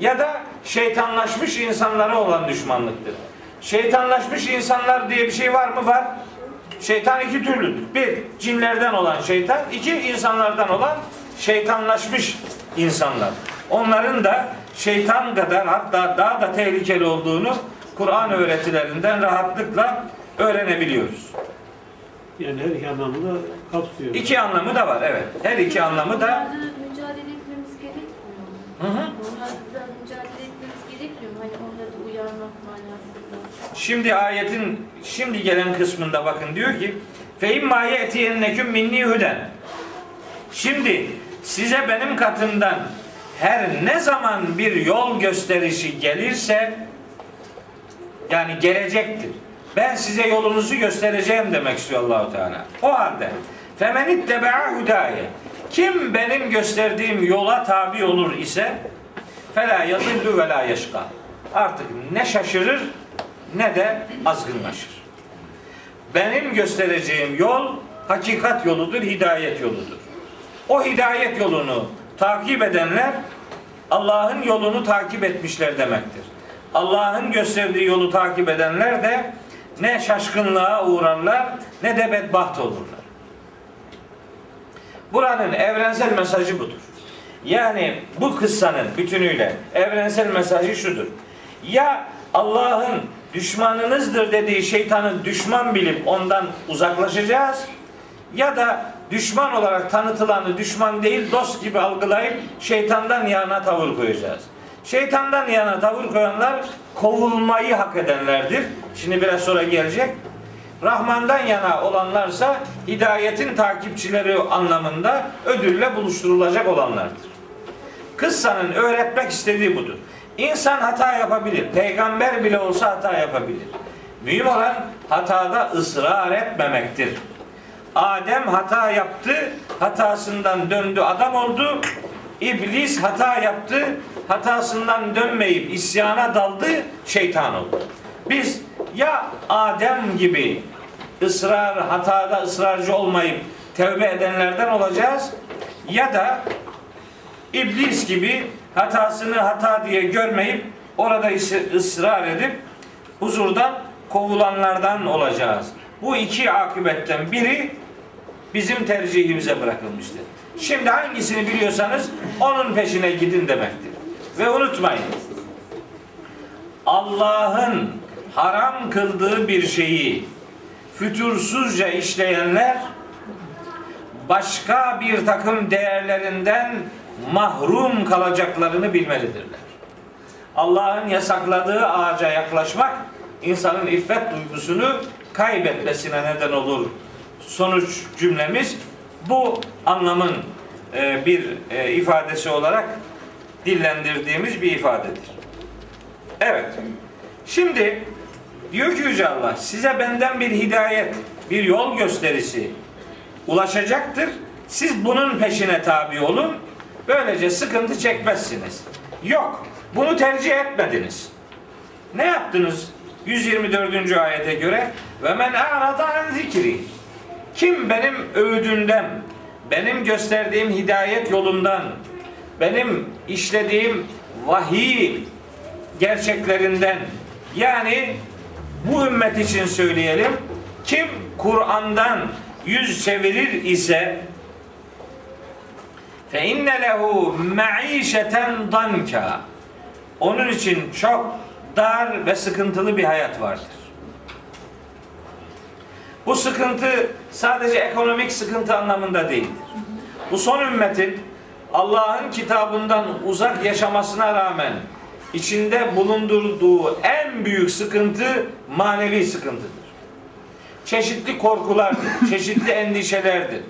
ya da şeytanlaşmış insanlara olan düşmanlıktır. Şeytanlaşmış insanlar diye bir şey var mı? Var. Şeytan iki türlüdür. Bir, cinlerden olan şeytan. iki insanlardan olan şeytanlaşmış insanlar. Onların da şeytan kadar hatta daha da tehlikeli olduğunu Kur'an öğretilerinden rahatlıkla öğrenebiliyoruz. Yani her iki anlamı da kapsıyor. İki anlamı da var evet. Her iki anlamı da mücadele etmemiz gerekmiyor mu? Hı hı. Onlarla mücadele etmemiz gerekmiyor mu? Hani onları da uyarmak manasında. Şimdi ayetin şimdi gelen kısmında bakın diyor ki fe imma yetiyenneküm minni huden. Şimdi size benim katımdan her ne zaman bir yol gösterişi gelirse yani gelecektir. Ben size yolunuzu göstereceğim demek istiyor Allahu Teala. O halde femen itteba'a hudaye kim benim gösterdiğim yola tabi olur ise fela yadillu ve la yeşka. Artık ne şaşırır ne de azgınlaşır. Benim göstereceğim yol hakikat yoludur, hidayet yoludur. O hidayet yolunu takip edenler Allah'ın yolunu takip etmişler demektir. Allah'ın gösterdiği yolu takip edenler de ne şaşkınlığa uğrarlar ne de bedbaht olurlar. Buranın evrensel mesajı budur. Yani bu kıssanın bütünüyle evrensel mesajı şudur. Ya Allah'ın düşmanınızdır dediği şeytanı düşman bilip ondan uzaklaşacağız ya da düşman olarak tanıtılanı düşman değil dost gibi algılayıp şeytandan yana tavır koyacağız. Şeytandan yana tavır koyanlar kovulmayı hak edenlerdir. Şimdi biraz sonra gelecek. Rahman'dan yana olanlarsa hidayetin takipçileri anlamında ödülle buluşturulacak olanlardır. Kıssanın öğretmek istediği budur. İnsan hata yapabilir. Peygamber bile olsa hata yapabilir. Mühim olan hatada ısrar etmemektir. Adem hata yaptı, hatasından döndü, adam oldu. İblis hata yaptı, hatasından dönmeyip isyana daldı, şeytan oldu. Biz ya Adem gibi ısrar, hatada ısrarcı olmayıp tevbe edenlerden olacağız ya da İblis gibi hatasını hata diye görmeyip orada ıs- ısrar edip huzurdan kovulanlardan olacağız. Bu iki akıbetten biri bizim tercihimize bırakılmıştır. Şimdi hangisini biliyorsanız onun peşine gidin demektir. Ve unutmayın. Allah'ın haram kıldığı bir şeyi fütursuzca işleyenler başka bir takım değerlerinden mahrum kalacaklarını bilmelidirler. Allah'ın yasakladığı ağaca yaklaşmak insanın iffet duygusunu kaybetmesine neden olur. Sonuç cümlemiz bu anlamın e, bir e, ifadesi olarak dillendirdiğimiz bir ifadedir. Evet. Şimdi diyor ki Yüce Allah size benden bir hidayet, bir yol gösterisi ulaşacaktır. Siz bunun peşine tabi olun. Böylece sıkıntı çekmezsiniz. Yok. Bunu tercih etmediniz. Ne yaptınız? 124. ayete göre ve men a'rada an zikri. Kim benim öğüdünden, benim gösterdiğim hidayet yolundan, benim işlediğim vahiy gerçeklerinden yani bu ümmet için söyleyelim kim Kur'an'dan yüz çevirir ise fe inne lehu maişeten danka onun için çok dar ve sıkıntılı bir hayat vardır. Bu sıkıntı sadece ekonomik sıkıntı anlamında değildir. Bu son ümmetin Allah'ın kitabından uzak yaşamasına rağmen içinde bulundurduğu en büyük sıkıntı manevi sıkıntıdır. Çeşitli korkulardır, çeşitli endişelerdir,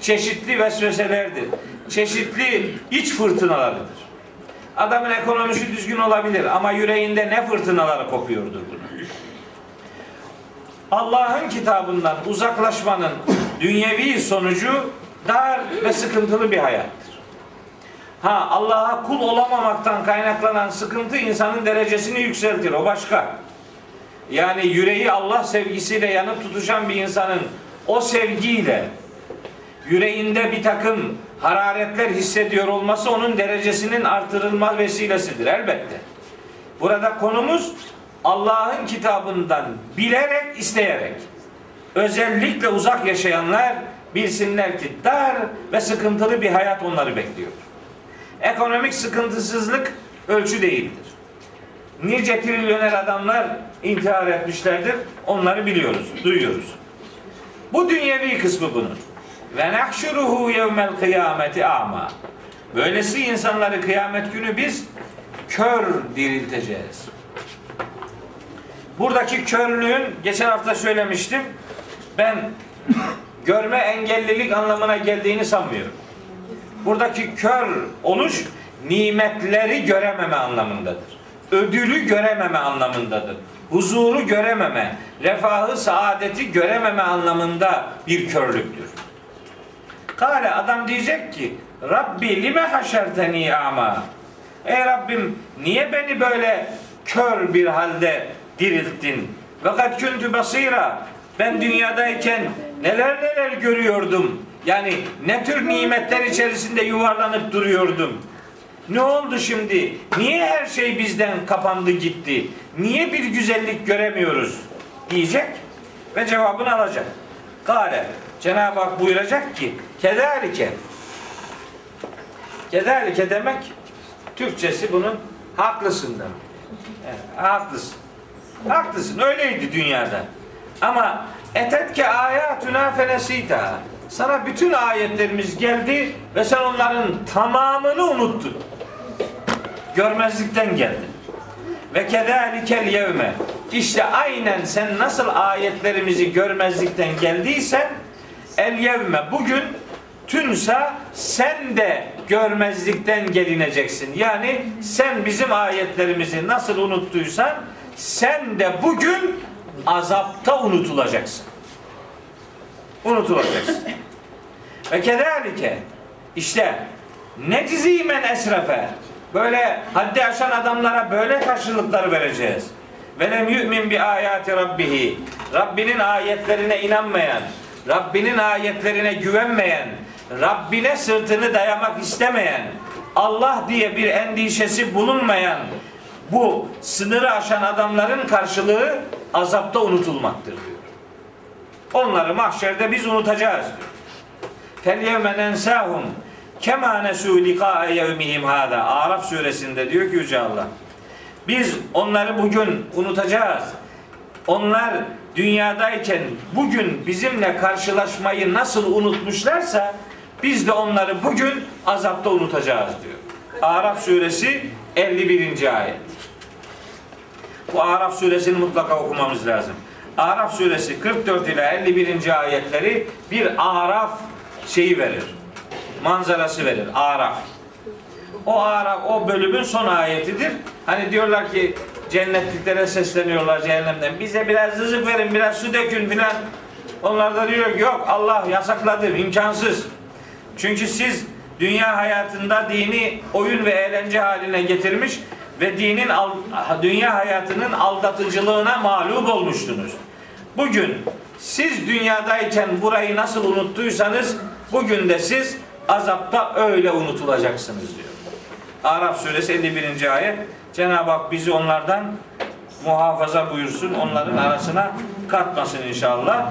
çeşitli vesveselerdir, çeşitli iç fırtınalarıdır. Adamın ekonomisi düzgün olabilir ama yüreğinde ne fırtınaları kopuyordur bunun. Allah'ın kitabından uzaklaşmanın dünyevi sonucu dar ve sıkıntılı bir hayattır. Ha Allah'a kul olamamaktan kaynaklanan sıkıntı insanın derecesini yükseltir. O başka. Yani yüreği Allah sevgisiyle yanıp tutuşan bir insanın o sevgiyle yüreğinde bir takım hararetler hissediyor olması onun derecesinin artırılma vesilesidir elbette. Burada konumuz Allah'ın kitabından bilerek, isteyerek özellikle uzak yaşayanlar bilsinler ki dar ve sıkıntılı bir hayat onları bekliyor. Ekonomik sıkıntısızlık ölçü değildir. Nice trilyoner adamlar intihar etmişlerdir. Onları biliyoruz, duyuyoruz. Bu dünyevi kısmı bunun. Ve nahşuruhu yevmel kıyameti ama. Böylesi insanları kıyamet günü biz kör dirilteceğiz. Buradaki körlüğün geçen hafta söylemiştim. Ben görme engellilik anlamına geldiğini sanmıyorum. Buradaki kör oluş nimetleri görememe anlamındadır. Ödülü görememe anlamındadır. Huzuru görememe, refahı, saadeti görememe anlamında bir körlüktür. Kale adam diyecek ki Rabbi lime haşerteni ama Ey Rabbim niye beni böyle kör bir halde dirilttin? Fakat küntü basira ben dünyadayken neler neler görüyordum. Yani ne tür nimetler içerisinde yuvarlanıp duruyordum. Ne oldu şimdi? Niye her şey bizden kapandı gitti? Niye bir güzellik göremiyoruz? Diyecek ve cevabını alacak. Kale Cenab-ı Hak buyuracak ki kederike kederike demek Türkçesi bunun haklısın demek. Evet, haklısın. Haklısın. Öyleydi dünyada. Ama etetke ayatuna fenesita. Sana bütün ayetlerimiz geldi ve sen onların tamamını unuttun. Görmezlikten geldin. Ve kedalikel yevme. İşte aynen sen nasıl ayetlerimizi görmezlikten geldiysen el yevme bugün tünsa sen de görmezlikten gelineceksin. Yani sen bizim ayetlerimizi nasıl unuttuysan sen de bugün azapta unutulacaksın. Unutulacaksın. Ve kedalike işte necizi men esrefe böyle haddi aşan adamlara böyle karşılıkları vereceğiz. Ve lem yu'min bi ayati rabbihi Rabbinin ayetlerine inanmayan, Rabbinin ayetlerine güvenmeyen, Rabbine sırtını dayamak istemeyen, Allah diye bir endişesi bulunmayan bu sınırı aşan adamların karşılığı azapta unutulmaktır diyor. Onları mahşerde biz unutacağız diyor. Fel yevme nensahum kema nesu liqa'a yevmihim hada. Araf suresinde diyor ki Yüce Allah. Biz onları bugün unutacağız. Onlar dünyadayken bugün bizimle karşılaşmayı nasıl unutmuşlarsa biz de onları bugün azapta unutacağız diyor. Araf suresi 51. ayet. Bu Araf suresini mutlaka okumamız lazım. Araf suresi 44 ile 51. ayetleri bir Araf şeyi verir. manzarası verir. Araf. O Araf o bölümün son ayetidir. Hani diyorlar ki cennetliklere sesleniyorlar cehennemden. Bize biraz rızık verin, biraz su dökün filan. Onlar da diyor ki yok Allah yasakladı, imkansız. Çünkü siz dünya hayatında dini oyun ve eğlence haline getirmiş ve dinin dünya hayatının aldatıcılığına mağlup olmuştunuz. Bugün siz dünyadayken burayı nasıl unuttuysanız bugün de siz azapta öyle unutulacaksınız diyor. Araf suresi 51. ayet. Cenab-ı Hak bizi onlardan muhafaza buyursun. Onların arasına katmasın inşallah.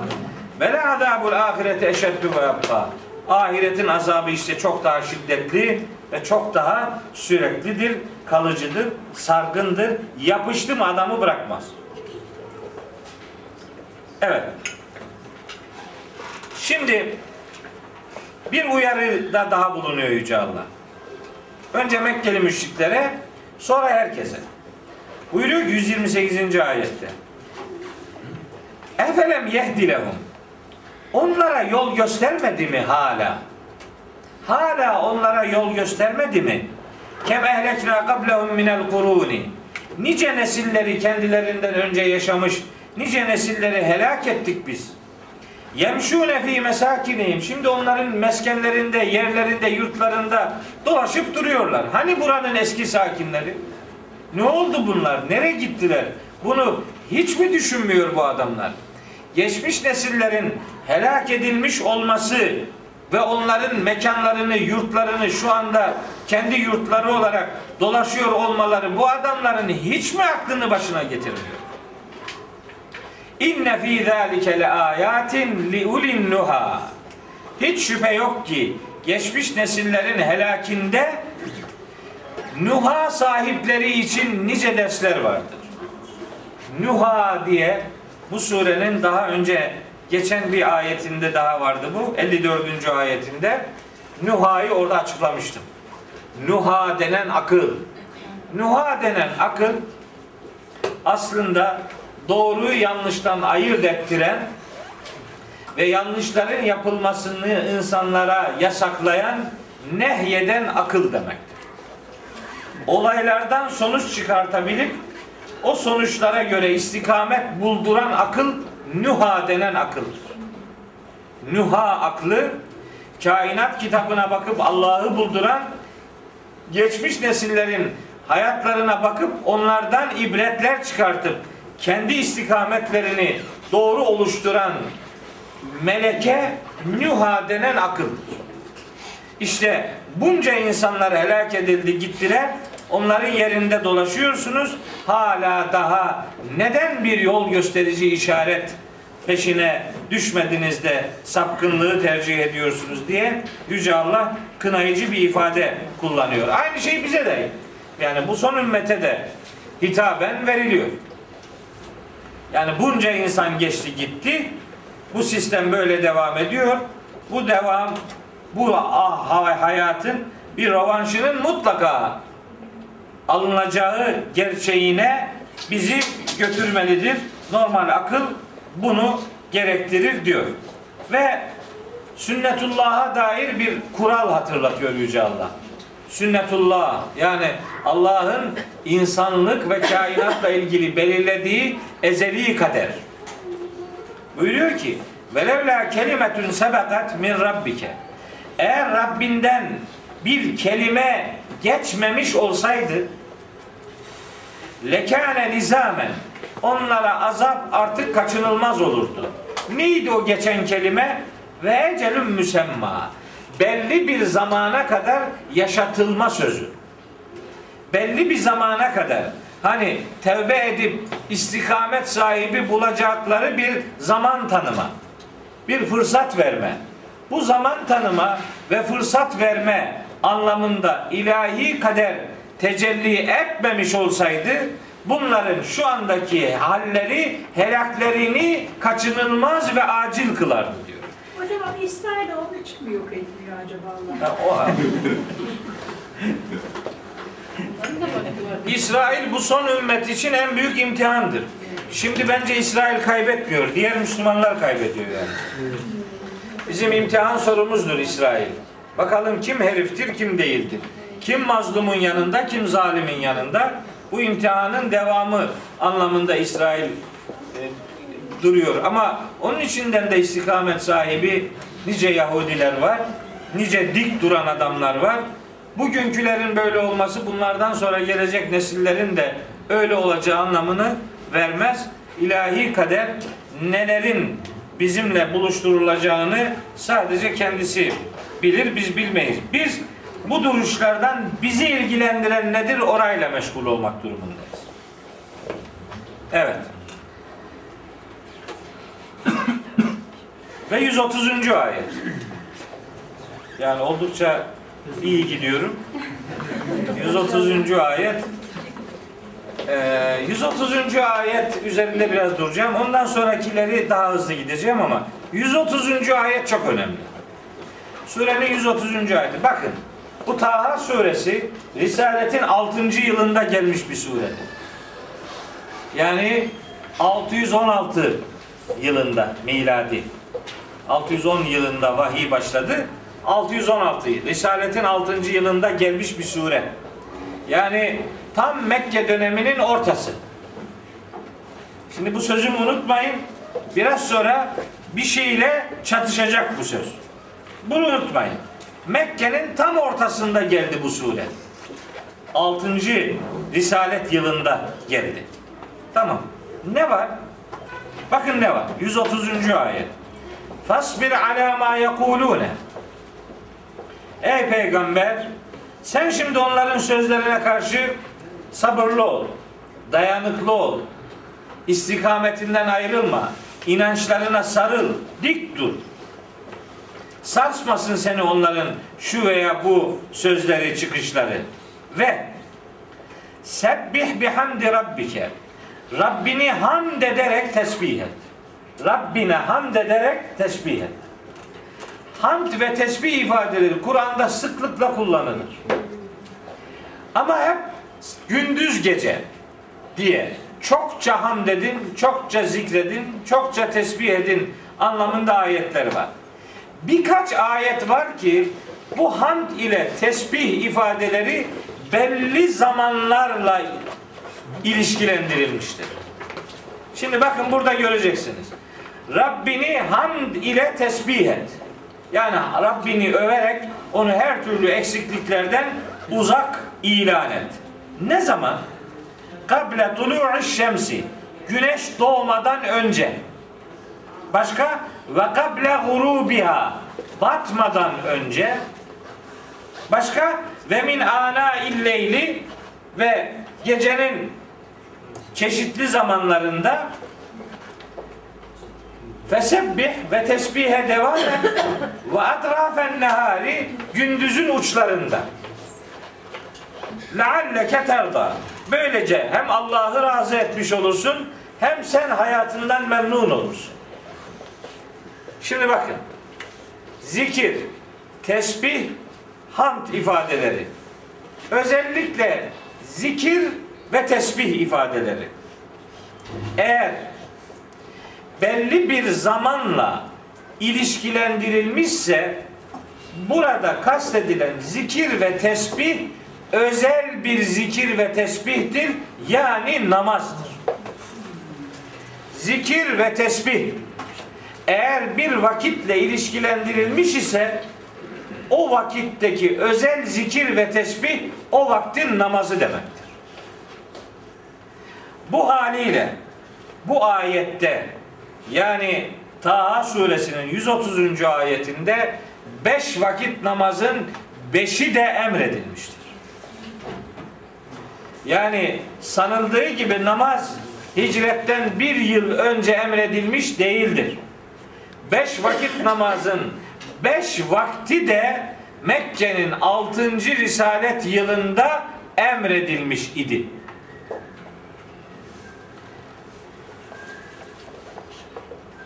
Ve la azabul ahireti eşeddu ve yabqa. Ahiretin azabı işte çok daha şiddetli ve çok daha süreklidir, kalıcıdır, sargındır. Yapıştı mı adamı bırakmaz. Evet. Şimdi bir uyarıda daha bulunuyor Yüce Allah. Önce Mekkeli müşriklere, sonra herkese. Buyuruyor ki 128. ayette. Efelem yehdi lehum. Onlara yol göstermedi mi hala? Hala onlara yol göstermedi mi? Kem ehlekna qablehum minel kuruni. Nice nesilleri kendilerinden önce yaşamış, nice nesilleri helak ettik biz. Yemşûne fî mesâkinihim. Şimdi onların meskenlerinde, yerlerinde, yurtlarında dolaşıp duruyorlar. Hani buranın eski sakinleri? Ne oldu bunlar? Nereye gittiler? Bunu hiç mi düşünmüyor bu adamlar? Geçmiş nesillerin helak edilmiş olması ve onların mekanlarını, yurtlarını şu anda kendi yurtları olarak dolaşıyor olmaları bu adamların hiç mi aklını başına getirmiyor? İnne fî zâlike le âyâtin li ulin nuha. Hiç şüphe yok ki geçmiş nesillerin helakinde Nuha sahipleri için nice dersler vardır. Nuha diye bu surenin daha önce geçen bir ayetinde daha vardı bu. 54. ayetinde Nuha'yı orada açıklamıştım. Nuha denen akıl. Nuha denen akıl aslında doğruyu yanlıştan ayırt ettiren ve yanlışların yapılmasını insanlara yasaklayan, nehyeden akıl demektir. Olaylardan sonuç çıkartabilip o sonuçlara göre istikamet bulduran akıl Nuha denen akıldır. Nuha aklı kainat kitabına bakıp Allah'ı bulduran geçmiş nesillerin hayatlarına bakıp onlardan ibretler çıkartıp kendi istikametlerini doğru oluşturan meleke Nuha denen akıldır. İşte bunca insanlar helak edildi gittiler. Onların yerinde dolaşıyorsunuz. Hala daha neden bir yol gösterici işaret peşine düşmediniz de sapkınlığı tercih ediyorsunuz diye Yüce Allah kınayıcı bir ifade kullanıyor. Aynı şey bize de yani bu son ümmete de hitaben veriliyor. Yani bunca insan geçti gitti. Bu sistem böyle devam ediyor. Bu devam bu ah- hayatın bir rovanşının mutlaka alınacağı gerçeğine bizi götürmelidir. Normal akıl bunu gerektirir diyor. Ve sünnetullah'a dair bir kural hatırlatıyor Yüce Allah. Sünnetullah yani Allah'ın insanlık ve kainatla ilgili belirlediği ezeli kader. Buyuruyor ki velevla kelimetun sebekat min rabbike eğer Rabbinden bir kelime geçmemiş olsaydı lekâne nizamen onlara azap artık kaçınılmaz olurdu. Neydi o geçen kelime? Ve ecelün müsemma. Belli bir zamana kadar yaşatılma sözü. Belli bir zamana kadar hani tevbe edip istikamet sahibi bulacakları bir zaman tanıma. Bir fırsat verme. Bu zaman tanıma ve fırsat verme anlamında ilahi kader tecelli etmemiş olsaydı bunların şu andaki halleri helaklerini kaçınılmaz ve acil kılardı diyor. Hocam İsrail onun için mi yok etmiyor acaba Allah? Ya o İsrail bu son ümmet için en büyük imtihandır. Şimdi bence İsrail kaybetmiyor. Diğer Müslümanlar kaybediyor yani. Bizim imtihan sorumuzdur İsrail. Bakalım kim heriftir, kim değildir. Kim mazlumun yanında, kim zalimin yanında. Bu imtihanın devamı anlamında İsrail e, duruyor. Ama onun içinden de istikamet sahibi nice Yahudiler var. Nice dik duran adamlar var. Bugünkülerin böyle olması bunlardan sonra gelecek nesillerin de öyle olacağı anlamını vermez. İlahi kader nelerin bizimle buluşturulacağını sadece kendisi bilir, biz bilmeyiz. Biz bu duruşlardan bizi ilgilendiren nedir orayla meşgul olmak durumundayız. Evet. Ve 130. ayet. Yani oldukça iyi gidiyorum. 130. ayet. Ee, 130. ayet üzerinde biraz duracağım. Ondan sonrakileri daha hızlı gideceğim ama 130. ayet çok önemli. Surenin 130. ayeti. Bakın bu Taha suresi Risaletin 6. yılında gelmiş bir suredir. Yani 616 yılında miladi. 610 yılında vahiy başladı. 616 Risaletin 6. yılında gelmiş bir sure. Yani tam Mekke döneminin ortası. Şimdi bu sözümü unutmayın. Biraz sonra bir şeyle çatışacak bu söz. Bunu unutmayın. Mekke'nin tam ortasında geldi bu sure. 6. Risalet yılında geldi. Tamam. Ne var? Bakın ne var? 130. ayet. Fasbir ala ma yekulune. Ey peygamber sen şimdi onların sözlerine karşı sabırlı ol. Dayanıklı ol. İstikametinden ayrılma. İnançlarına sarıl. Dik dur. Sarsmasın seni onların şu veya bu sözleri, çıkışları. Ve sebbih bihamdi rabbike. Rabbini hamd ederek tesbih et. Rabbine hamd ederek tesbih et. Hamd ve tesbih ifadeleri Kur'an'da sıklıkla kullanılır. Ama hep gündüz gece diye çokça hamd edin, çokça zikredin, çokça tesbih edin anlamında ayetler var. Birkaç ayet var ki bu hamd ile tesbih ifadeleri belli zamanlarla ilişkilendirilmiştir. Şimdi bakın burada göreceksiniz. Rabbini hamd ile tesbih et. Yani Rabbini överek onu her türlü eksikliklerden uzak ilan et. Ne zaman? Kable tulu'u şemsi. Güneş doğmadan önce. Başka? Ve kable gurubiha. Batmadan önce. Başka? Ve min ana illeyli ve gecenin çeşitli zamanlarında Fesebbih ve tesbihe devam et ve atrafen nehari gündüzün uçlarında. Lealleke terda. Böylece hem Allah'ı razı etmiş olursun hem sen hayatından memnun olursun. Şimdi bakın. Zikir, tesbih, hamd ifadeleri. Özellikle zikir ve tesbih ifadeleri. Eğer belli bir zamanla ilişkilendirilmişse burada kastedilen zikir ve tesbih özel bir zikir ve tesbihtir yani namazdır. Zikir ve tesbih eğer bir vakitle ilişkilendirilmiş ise o vakitteki özel zikir ve tesbih o vaktin namazı demektir. Bu haliyle bu ayette yani Taha suresinin 130. ayetinde beş vakit namazın beşi de emredilmiştir. Yani sanıldığı gibi namaz hicretten bir yıl önce emredilmiş değildir. Beş vakit namazın beş vakti de Mekke'nin 6. Risalet yılında emredilmiş idi.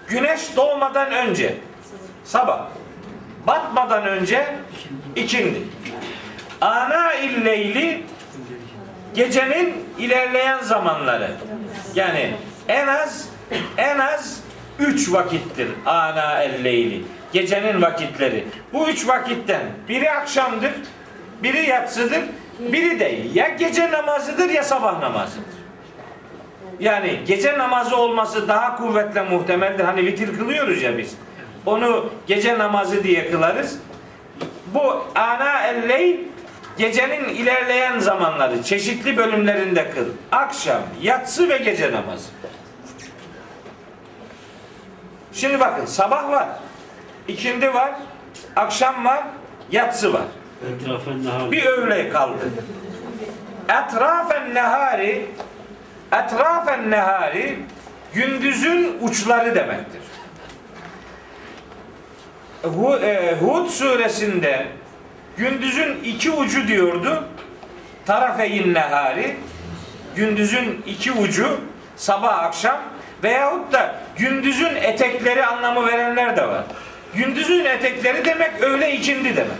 Güneş doğmadan önce sabah, batmadan önce ikindi. Ana illeyli gecenin ilerleyen zamanları. Yani en az en az üç vakittir ana elleyli. Gecenin vakitleri. Bu üç vakitten biri akşamdır, biri yatsıdır, biri de ya gece namazıdır ya sabah namazıdır. Yani gece namazı olması daha kuvvetle muhtemeldir. Hani vitir kılıyoruz ya biz. Onu gece namazı diye kılarız. Bu ana elleyl gecenin ilerleyen zamanları çeşitli bölümlerinde kıl. Akşam, yatsı ve gece namazı. Şimdi bakın sabah var, ikindi var, akşam var, yatsı var. Bir öğle kaldı. Etrafen nehari etrafen nehari gündüzün uçları demektir. E, Hud suresinde gündüzün iki ucu diyordu. Tarafeyin nehari gündüzün iki ucu sabah akşam veyahut da gündüzün etekleri anlamı verenler de var. Gündüzün etekleri demek öğle ikindi demek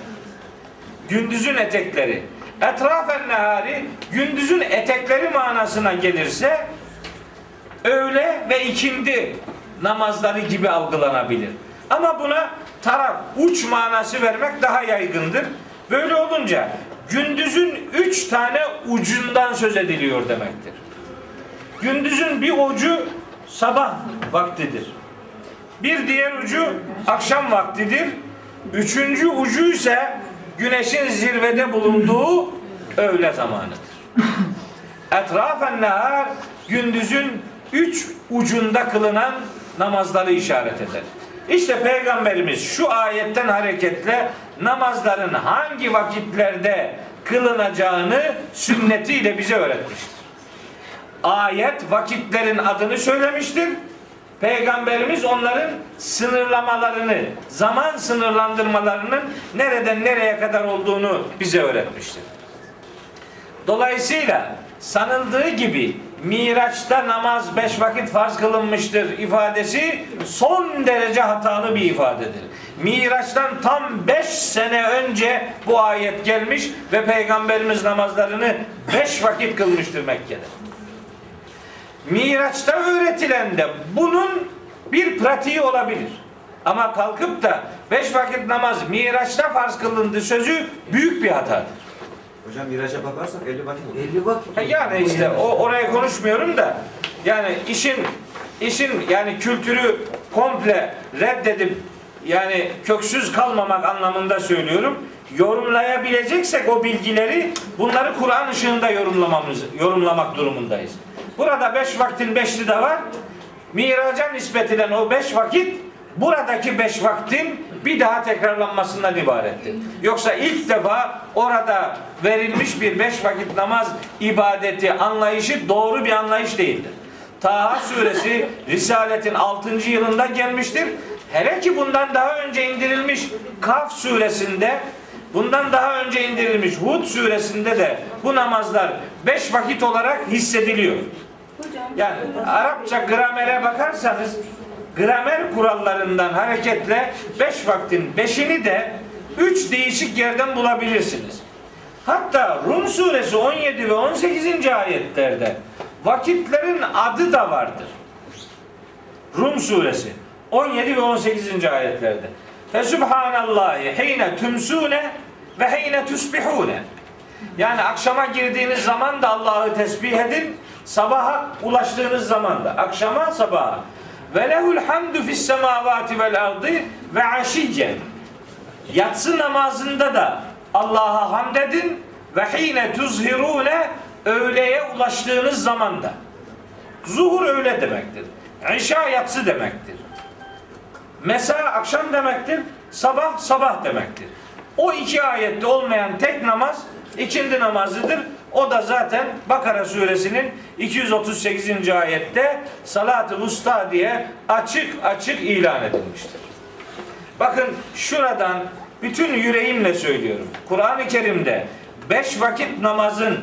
gündüzün etekleri. Etrafen nehari gündüzün etekleri manasına gelirse öğle ve ikindi namazları gibi algılanabilir. Ama buna taraf, uç manası vermek daha yaygındır. Böyle olunca gündüzün üç tane ucundan söz ediliyor demektir. Gündüzün bir ucu sabah vaktidir. Bir diğer ucu akşam vaktidir. Üçüncü ucu ise güneşin zirvede bulunduğu öğle zamanıdır. Etrafen nehar gündüzün üç ucunda kılınan namazları işaret eder. İşte Peygamberimiz şu ayetten hareketle namazların hangi vakitlerde kılınacağını sünnetiyle bize öğretmiştir. Ayet vakitlerin adını söylemiştir. Peygamberimiz onların sınırlamalarını, zaman sınırlandırmalarının nereden nereye kadar olduğunu bize öğretmiştir. Dolayısıyla sanıldığı gibi Miraç'ta namaz beş vakit farz kılınmıştır ifadesi son derece hatalı bir ifadedir. Miraç'tan tam beş sene önce bu ayet gelmiş ve Peygamberimiz namazlarını beş vakit kılmıştır Mekke'de. Miraç'ta öğretilen de bunun bir pratiği olabilir. Ama kalkıp da beş vakit namaz Miraç'ta farz kılındı sözü büyük bir hatadır. Hocam viraja bakarsak 50 vakit olur. 50 vakit. Ha Yani işte o oraya konuşmuyorum da yani işin işin yani kültürü komple reddedip yani köksüz kalmamak anlamında söylüyorum. Yorumlayabileceksek o bilgileri bunları Kur'an ışığında yorumlamamız yorumlamak durumundayız. Burada beş vaktin beşli de var. Miraca nispet edilen o beş vakit buradaki beş vaktin bir daha tekrarlanmasından ibarettir. Yoksa ilk defa orada verilmiş bir beş vakit namaz ibadeti anlayışı doğru bir anlayış değildir. Taha suresi Risaletin 6. yılında gelmiştir. Hele ki bundan daha önce indirilmiş Kaf suresinde bundan daha önce indirilmiş Hud suresinde de bu namazlar beş vakit olarak hissediliyor. Yani Arapça gramere bakarsanız gramer kurallarından hareketle beş vaktin beşini de üç değişik yerden bulabilirsiniz. Hatta Rum suresi 17 ve 18. ayetlerde vakitlerin adı da vardır. Rum suresi 17 ve 18. ayetlerde. Fe subhanallahi hine tümsune ve hine tusbihune. Yani akşama girdiğiniz zaman da Allah'ı tesbih edin. Sabaha ulaştığınız zaman da akşama sabaha. Ve lehul hamdu fis semavati vel ardı ve aşiyyen. Yatsı namazında da Allah'a hamd edin ve hine tuzhirune öğleye ulaştığınız zaman da. Zuhur öğle demektir. İşa yatsı demektir. Mesa akşam demektir. Sabah sabah demektir. O iki ayette olmayan tek namaz ikindi namazıdır. O da zaten Bakara suresinin 238. ayette salat-ı usta diye açık açık ilan edilmiştir. Bakın şuradan bütün yüreğimle söylüyorum. Kur'an-ı Kerim'de beş vakit namazın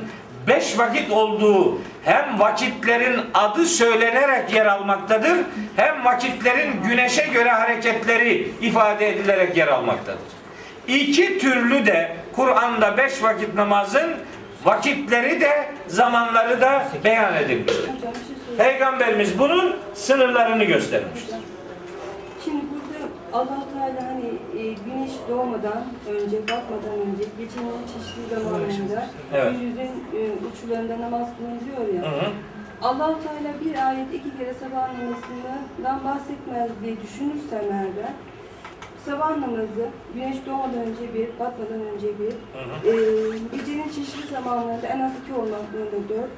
beş vakit olduğu hem vakitlerin adı söylenerek yer almaktadır hem vakitlerin güneşe göre hareketleri ifade edilerek yer almaktadır. İki türlü de Kur'an'da beş vakit namazın vakitleri de zamanları da beyan edilmiştir. Peygamberimiz bunun sınırlarını göstermiştir. Şimdi burada allah Teala hani e, güneş doğmadan önce, batmadan önce, gecenin çeşitli zamanlarında Evet. gündüzün e, uçlarında namaz kılınıyor ya. Hı hı. allah Teala bir ayet iki kere sabah namazından bahsetmez diye düşünürsem eğer ben, sabah namazı güneş doğmadan önce bir, batmadan önce bir, Hı hı. e, gecenin çeşitli zamanlarında en az iki olmak zorunda dört,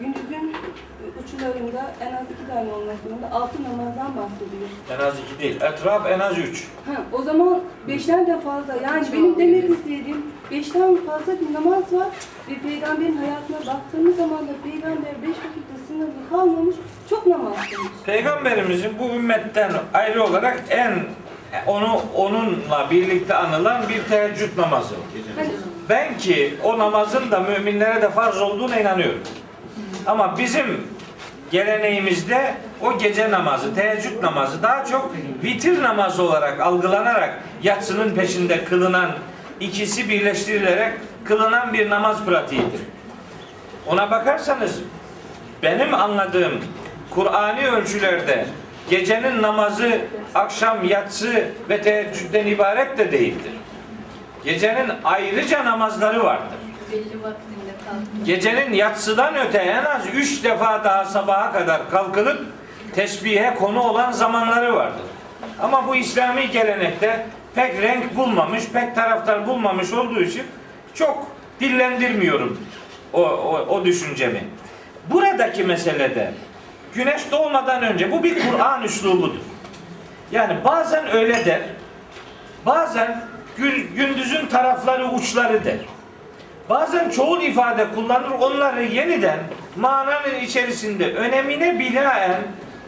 gündüzün e, uçlarında en az iki tane olmak zorunda altı namazdan bahsediyor. En az iki değil. Etraf en az üç. Ha, o zaman beşten de fazla. Yani benim demek istediğim beşten fazla bir namaz var ve peygamberin hayatına baktığımız zaman da peygamber beş vakitte sınırlı kalmamış, çok namaz kılmış. Peygamberimizin bu ümmetten ayrı olarak en onu onunla birlikte anılan bir teheccüd namazı. Ben ki o namazın da müminlere de farz olduğuna inanıyorum. Ama bizim geleneğimizde o gece namazı, teheccüd namazı daha çok vitir namazı olarak algılanarak yatsının peşinde kılınan, ikisi birleştirilerek kılınan bir namaz pratiğidir. Ona bakarsanız benim anladığım Kur'ani ölçülerde gecenin namazı akşam yatsı ve teheccüden ibaret de değildir. Gecenin ayrıca namazları vardır. Gecenin yatsıdan öte en az üç defa daha sabaha kadar kalkılıp tesbihe konu olan zamanları vardır. Ama bu İslami gelenekte pek renk bulmamış, pek taraftar bulmamış olduğu için çok dillendirmiyorum o, o, o düşüncemi. Buradaki meselede güneş doğmadan önce bu bir Kur'an üslubudur. Yani bazen öyle der, bazen gün- gündüzün tarafları uçları der. Bazen çoğul ifade kullanır, onları yeniden mananın içerisinde önemine binaen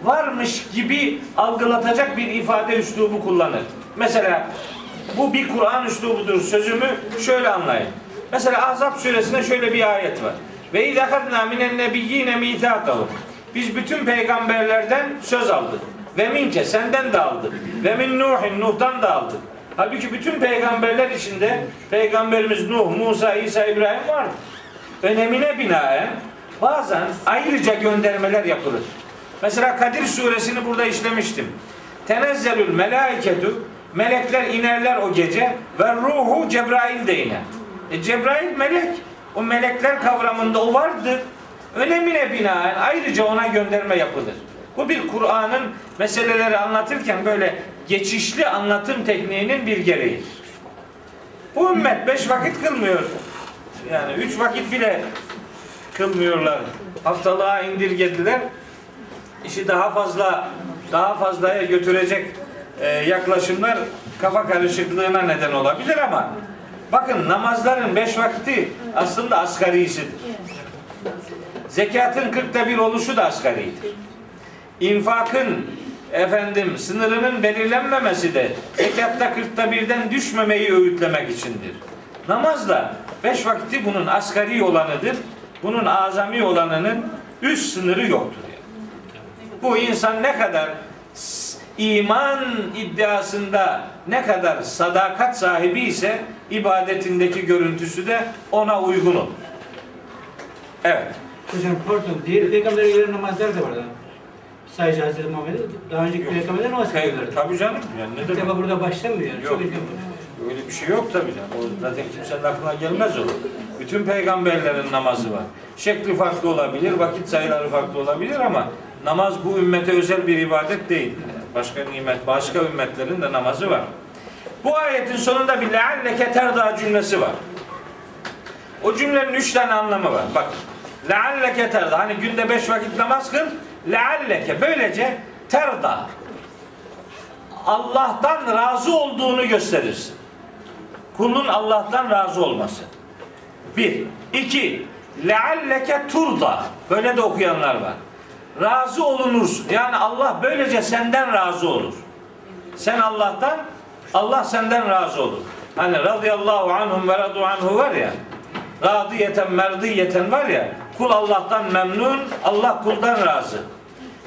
varmış gibi algılatacak bir ifade üslubu kullanır. Mesela bu bir Kur'an üslubudur sözümü şöyle anlayın. Mesela Ahzab suresinde şöyle bir ayet var. Ve idâkadnâ minen nebiyyîne mîthâkahum. Biz bütün peygamberlerden söz aldık. Ve minke senden de aldık. Ve min Nuhin Nuh'tan da aldık. Halbuki bütün peygamberler içinde peygamberimiz Nuh, Musa, İsa, İbrahim vardı. Önemine binaen bazen ayrıca göndermeler yapılır. Mesela Kadir suresini burada işlemiştim. Tenezzelül melaiketu melekler inerler o gece ve ruhu Cebrail de iner. E Cebrail melek. O melekler kavramında o vardı. Önemine binaen ayrıca ona gönderme yapılır. Bu bir Kur'an'ın meseleleri anlatırken böyle geçişli anlatım tekniğinin bir gereğidir. Bu ümmet beş vakit kılmıyor. Yani üç vakit bile kılmıyorlar. Haftalığa indirgediler. İşi daha fazla daha fazlaya götürecek e, yaklaşımlar kafa karışıklığına neden olabilir ama bakın namazların beş vakti aslında asgarisidir. Zekatın kırkta bir oluşu da asgaridir. İnfakın efendim sınırının belirlenmemesi de zekatta kırkta birden düşmemeyi öğütlemek içindir. Namaz da beş vakti bunun asgari olanıdır. Bunun azami olanının üst sınırı yoktur. yani. Bu insan ne kadar iman iddiasında ne kadar sadakat sahibi ise ibadetindeki görüntüsü de ona uygun olur. Evet. Hocam pardon, diğer peygamberlere göre namazlar da vardı. Sadece Hazreti Muhammed'e daha önceki peygamberler namaz kılıyorlardı. Tabii canım. Yani ne İlk demek? defa burada başlamıyor yani. Yok. Çok ilginç. Öyle bir şey yok tabii canım. O zaten kimsenin aklına gelmez o. Bütün peygamberlerin namazı var. Şekli farklı olabilir, vakit sayıları farklı olabilir ama namaz bu ümmete özel bir ibadet değil. Başka nimet, başka ümmetlerin de namazı var. Bu ayetin sonunda bir lealleke terda cümlesi var. O cümlenin üç tane anlamı var. Bak. Lealleke terda. Hani günde beş vakit namaz kıl. Lealleke. Böylece terda. Allah'tan razı olduğunu gösterirsin. Kulun Allah'tan razı olması. Bir. iki. Lealleke turda. Böyle de okuyanlar var. Razı olunursun. Yani Allah böylece senden razı olur. Sen Allah'tan, Allah senden razı olur. Hani radıyallahu anhum ve radu anhu var ya. Radiyeten merdiyeten var ya. Kul Allah'tan memnun, Allah kuldan razı.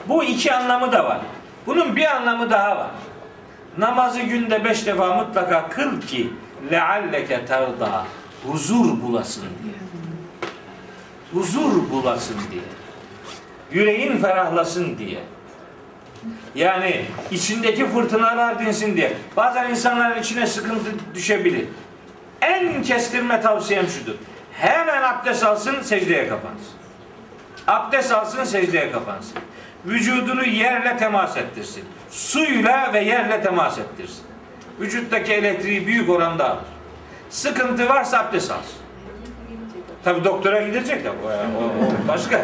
Bu iki anlamı da var. Bunun bir anlamı daha var. Namazı günde beş defa mutlaka kıl ki lealleke terda huzur bulasın diye. Huzur bulasın diye. Yüreğin ferahlasın diye. Yani içindeki fırtınalar dinsin diye. Bazen insanların içine sıkıntı düşebilir. En kestirme tavsiyem şudur. Hemen abdest alsın, secdeye kapansın. Abdest alsın, secdeye kapansın. Vücudunu yerle temas ettirsin. Suyla ve yerle temas ettirsin. Vücuttaki elektriği büyük oranda alır. Sıkıntı varsa abdest alsın. Tabi doktora gidecek de o, o, o başka.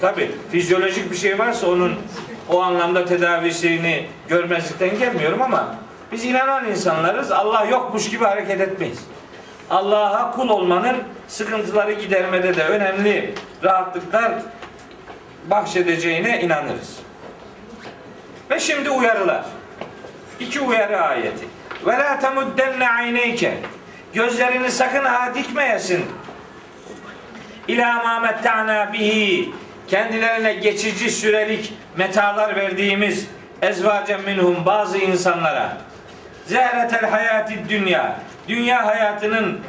Tabi fizyolojik bir şey varsa onun o anlamda tedavisini görmezlikten gelmiyorum ama biz inanan insanlarız. Allah yokmuş gibi hareket etmeyiz. Allah'a kul olmanın sıkıntıları gidermede de önemli rahatlıklar bahşedeceğine inanırız. Ve şimdi uyarılar. İki uyarı ayeti. Ve la temuddenne ayneyke. Gözlerini sakın ha dikmeyesin. İlâ mâ metta'nâ bihi. Kendilerine geçici sürelik metalar verdiğimiz ezvacen minhum bazı insanlara. Zehretel hayati dünya. Dünya hayatının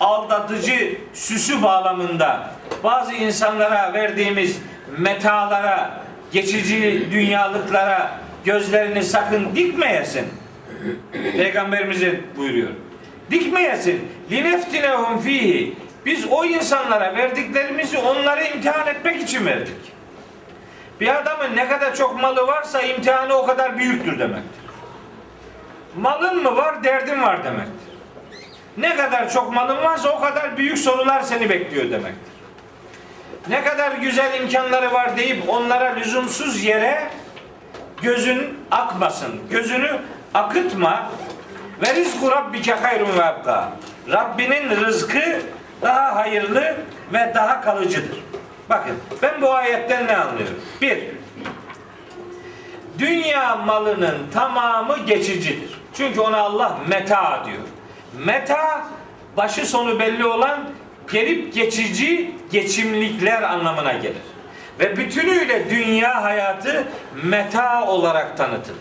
aldatıcı süsü bağlamında bazı insanlara verdiğimiz metalara, geçici dünyalıklara gözlerini sakın dikmeyesin. Peygamberimize buyuruyor. Dikmeyesin. Lineftinehum fihi. Biz o insanlara verdiklerimizi onları imtihan etmek için verdik. Bir adamın ne kadar çok malı varsa imtihanı o kadar büyüktür demektir. Malın mı var, derdin var demektir. Ne kadar çok malın varsa o kadar büyük sorular seni bekliyor demektir. Ne kadar güzel imkanları var deyip onlara lüzumsuz yere gözün akmasın. Gözünü akıtma. Ve rizku rabbike hayrun ve abka. Rabbinin rızkı daha hayırlı ve daha kalıcıdır. Bakın ben bu ayetten ne anlıyorum? Bir, dünya malının tamamı geçicidir. Çünkü ona Allah meta diyor. Meta başı sonu belli olan gelip geçici geçimlikler anlamına gelir. Ve bütünüyle dünya hayatı meta olarak tanıtılır.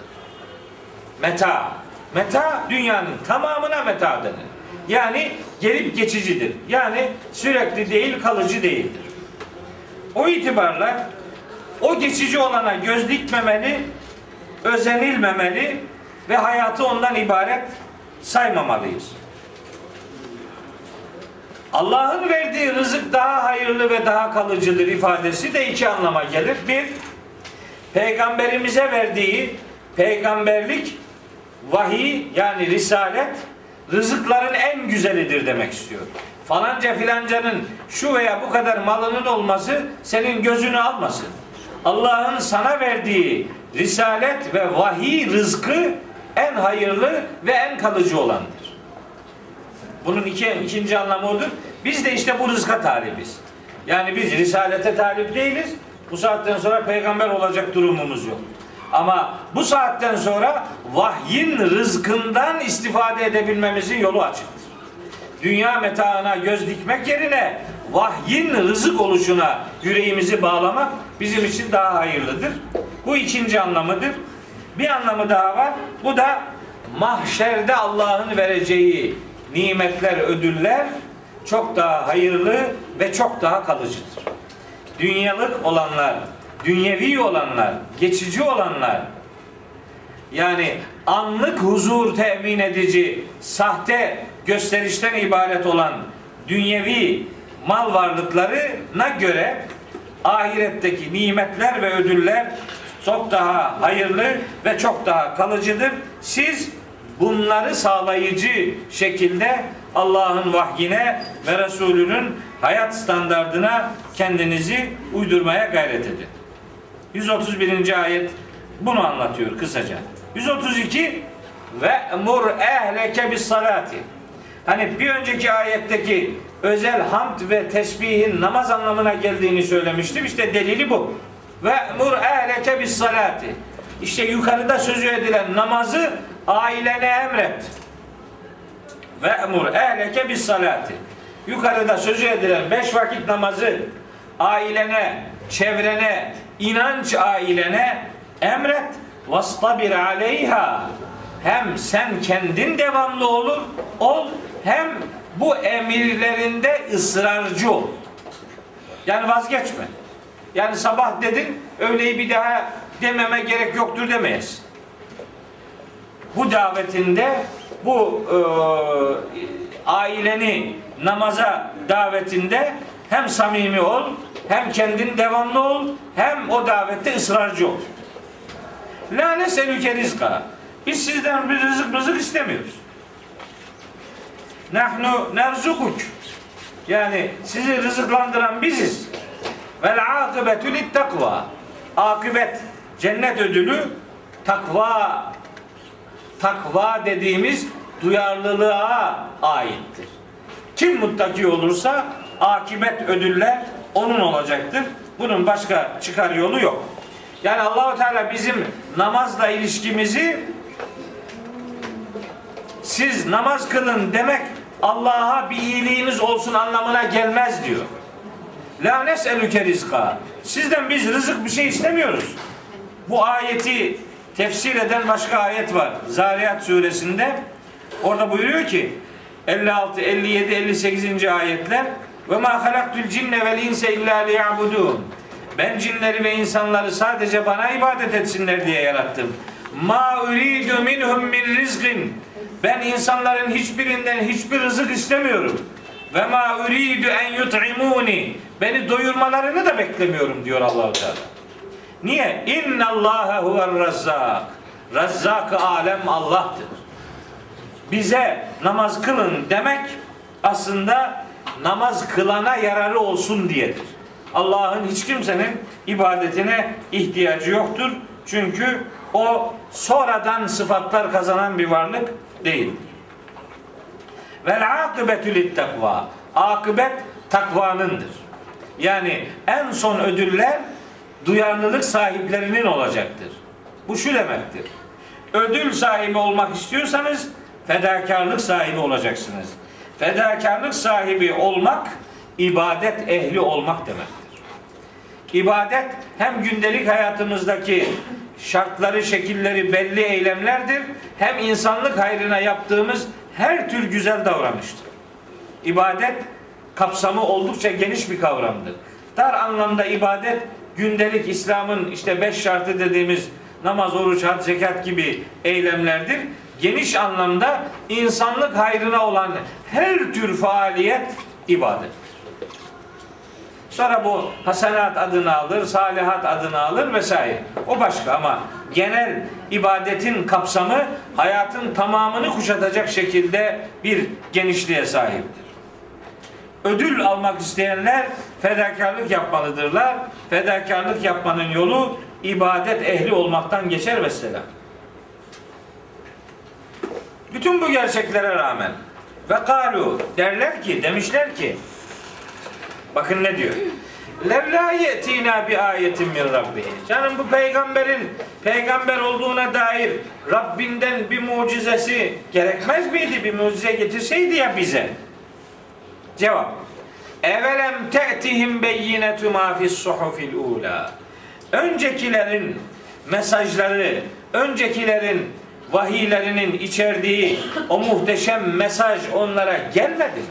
Meta. Meta dünyanın tamamına meta denir. Yani gelip geçicidir. Yani sürekli değil kalıcı değildir. O itibarla o geçici olana göz dikmemeli, özenilmemeli ve hayatı ondan ibaret saymamalıyız. Allah'ın verdiği rızık daha hayırlı ve daha kalıcıdır ifadesi de iki anlama gelir. Bir, peygamberimize verdiği peygamberlik, vahiy yani risalet rızıkların en güzelidir demek istiyor. Falanca filancanın şu veya bu kadar malının olması senin gözünü almasın. Allah'ın sana verdiği risalet ve vahiy rızkı en hayırlı ve en kalıcı olandır. Bunun iki, ikinci anlamı odur. Biz de işte bu rızka talibiz. Yani biz risalete talip değiliz. Bu saatten sonra peygamber olacak durumumuz yok. Ama bu saatten sonra vahyin rızkından istifade edebilmemizin yolu açıktır. Dünya metaına göz dikmek yerine vahyin rızık oluşuna yüreğimizi bağlamak bizim için daha hayırlıdır. Bu ikinci anlamıdır. Bir anlamı daha var. Bu da mahşerde Allah'ın vereceği nimetler, ödüller çok daha hayırlı ve çok daha kalıcıdır. Dünyalık olanlar, dünyevi olanlar, geçici olanlar yani anlık huzur temin edici, sahte gösterişten ibaret olan dünyevi mal varlıklarına göre ahiretteki nimetler ve ödüller çok daha hayırlı ve çok daha kalıcıdır. Siz bunları sağlayıcı şekilde Allah'ın vahyine ve Resulünün hayat standardına kendinizi uydurmaya gayret edin. 131. ayet bunu anlatıyor kısaca. 132 ve mur ehleke bis salati. Hani bir önceki ayetteki özel hamd ve tesbihin namaz anlamına geldiğini söylemiştim. İşte delili bu. Ve mur ehleke bis salati. İşte yukarıda sözü edilen namazı ailene emret. Ve emur ehleke bis salati. Yukarıda sözü edilen beş vakit namazı ailene, çevrene, inanç ailene emret. Vastabir aleyha. Hem sen kendin devamlı olur, ol, hem bu emirlerinde ısrarcı ol. Yani vazgeçme. Yani sabah dedin, öğleyi bir daha dememe gerek yoktur demeyiz. Bu davetinde bu e, aileni namaza davetinde hem samimi ol, hem kendin devamlı ol, hem o davette ısrarcı ol. La neselüke rizka. Biz sizden bir rızık rızık istemiyoruz. Nahnu nerzukuk. Yani sizi rızıklandıran biziz. Vel akıbetü lit takva. Akıbet, cennet ödülü takva takva dediğimiz duyarlılığa aittir. Kim muttaki olursa akibet ödüller onun olacaktır. Bunun başka çıkar yolu yok. Yani Allahu Teala bizim namazla ilişkimizi siz namaz kılın demek Allah'a bir iyiliğiniz olsun anlamına gelmez diyor. La nes'elüke rizka. Sizden biz rızık bir şey istemiyoruz. Bu ayeti tefsir eden başka ayet var. Zariyat suresinde. Orada buyuruyor ki 56, 57, 58. ayetler ve ma halaktul cinne vel inse illa liya'budun. Ben cinleri ve insanları sadece bana ibadet etsinler diye yarattım. Ma uridu minhum min rizqin. Ben insanların hiçbirinden hiçbir rızık istemiyorum. Ve ma uridu en yut'imuni. Beni doyurmalarını da beklemiyorum diyor Allahu Teala. Niye? İnna Allaha huver razzak. Razzak alem Allah'tır. Bize namaz kılın demek aslında namaz kılana yararı olsun diyedir. Allah'ın hiç kimsenin ibadetine ihtiyacı yoktur. Çünkü o sonradan sıfatlar kazanan bir varlık değil. Vel akıbetü takva. Akıbet takvanındır. Yani en son ödüller duyarlılık sahiplerinin olacaktır. Bu şu demektir. Ödül sahibi olmak istiyorsanız fedakarlık sahibi olacaksınız. Fedakarlık sahibi olmak ibadet ehli olmak demektir. İbadet hem gündelik hayatımızdaki şartları, şekilleri belli eylemlerdir. Hem insanlık hayrına yaptığımız her tür güzel davranıştır. İbadet kapsamı oldukça geniş bir kavramdır. Dar anlamda ibadet gündelik İslam'ın işte beş şartı dediğimiz namaz, oruç, hac, zekat gibi eylemlerdir. Geniş anlamda insanlık hayrına olan her tür faaliyet ibadet. Sonra bu hasenat adını alır, salihat adını alır vesaire. O başka ama genel ibadetin kapsamı hayatın tamamını kuşatacak şekilde bir genişliğe sahiptir. Ödül almak isteyenler fedakarlık yapmalıdırlar. Fedakarlık yapmanın yolu ibadet ehli olmaktan geçer mesela. Bütün bu gerçeklere rağmen ve kalu derler ki demişler ki bakın ne diyor? Levla yetina bi ayetin min rabbi. Canım bu peygamberin peygamber olduğuna dair Rabbinden bir mucizesi gerekmez miydi? Bir mucize getirseydi ya bize. Cevap. Evelem te'tihim beyinetu ma fis suhufil ula. Öncekilerin mesajları, öncekilerin vahiylerinin içerdiği o muhteşem mesaj onlara gelmedi mi?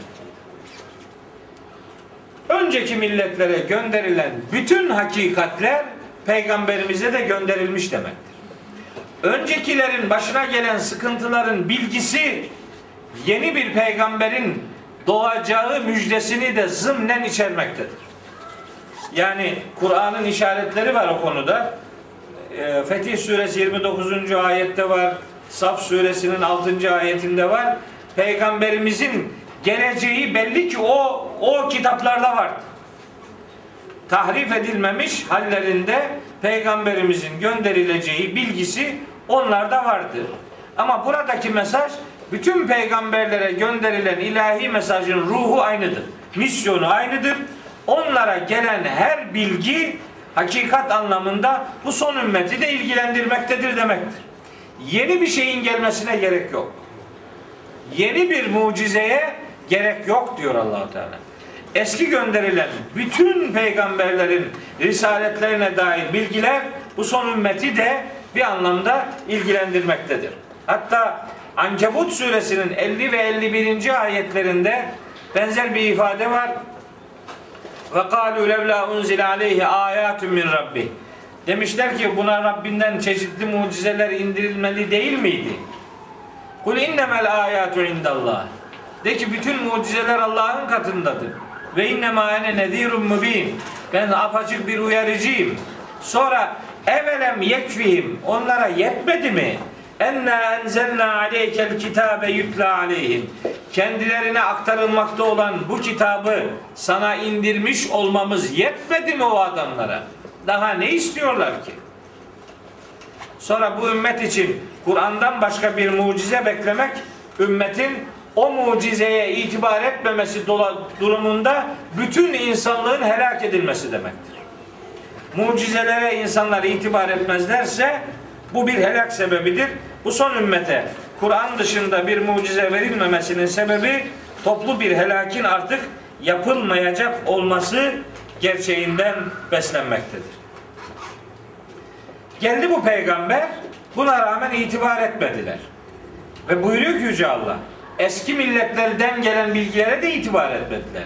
Önceki milletlere gönderilen bütün hakikatler peygamberimize de gönderilmiş demektir. Öncekilerin başına gelen sıkıntıların bilgisi yeni bir peygamberin doğacağı müjdesini de zımnen içermektedir. Yani Kur'an'ın işaretleri var o konuda. Ee, Fetih suresi 29. ayette var. Saf suresinin 6. ayetinde var. Peygamberimizin geleceği belli ki o o kitaplarda var. Tahrif edilmemiş hallerinde peygamberimizin gönderileceği bilgisi onlarda vardır. Ama buradaki mesaj bütün peygamberlere gönderilen ilahi mesajın ruhu aynıdır. Misyonu aynıdır. Onlara gelen her bilgi hakikat anlamında bu son ümmeti de ilgilendirmektedir demektir. Yeni bir şeyin gelmesine gerek yok. Yeni bir mucizeye gerek yok diyor Allahu Teala. Eski gönderilen bütün peygamberlerin risaletlerine dair bilgiler bu son ümmeti de bir anlamda ilgilendirmektedir. Hatta Ankebut suresinin 50 ve 51. ayetlerinde benzer bir ifade var. Ve kalu levla unzile aleyhi ayatun min rabbi. Demişler ki buna Rabbinden çeşitli mucizeler indirilmeli değil miydi? Kul innemel ayatu indallah. De ki bütün mucizeler Allah'ın katındadır. Ve innema ene nedirun mubin. Ben apaçık bir uyarıcıyım. Sonra evelem yekfihim. Onlara yetmedi mi? Enna enzelna aleykel kitabe yutla aleyhim. Kendilerine aktarılmakta olan bu kitabı sana indirmiş olmamız yetmedi mi o adamlara? Daha ne istiyorlar ki? Sonra bu ümmet için Kur'an'dan başka bir mucize beklemek ümmetin o mucizeye itibar etmemesi durumunda bütün insanlığın helak edilmesi demektir. Mucizelere insanlar itibar etmezlerse bu bir helak sebebidir. Bu son ümmete Kur'an dışında bir mucize verilmemesinin sebebi toplu bir helakin artık yapılmayacak olması gerçeğinden beslenmektedir. Geldi bu peygamber, buna rağmen itibar etmediler. Ve buyuruyor ki Yüce Allah, eski milletlerden gelen bilgilere de itibar etmediler.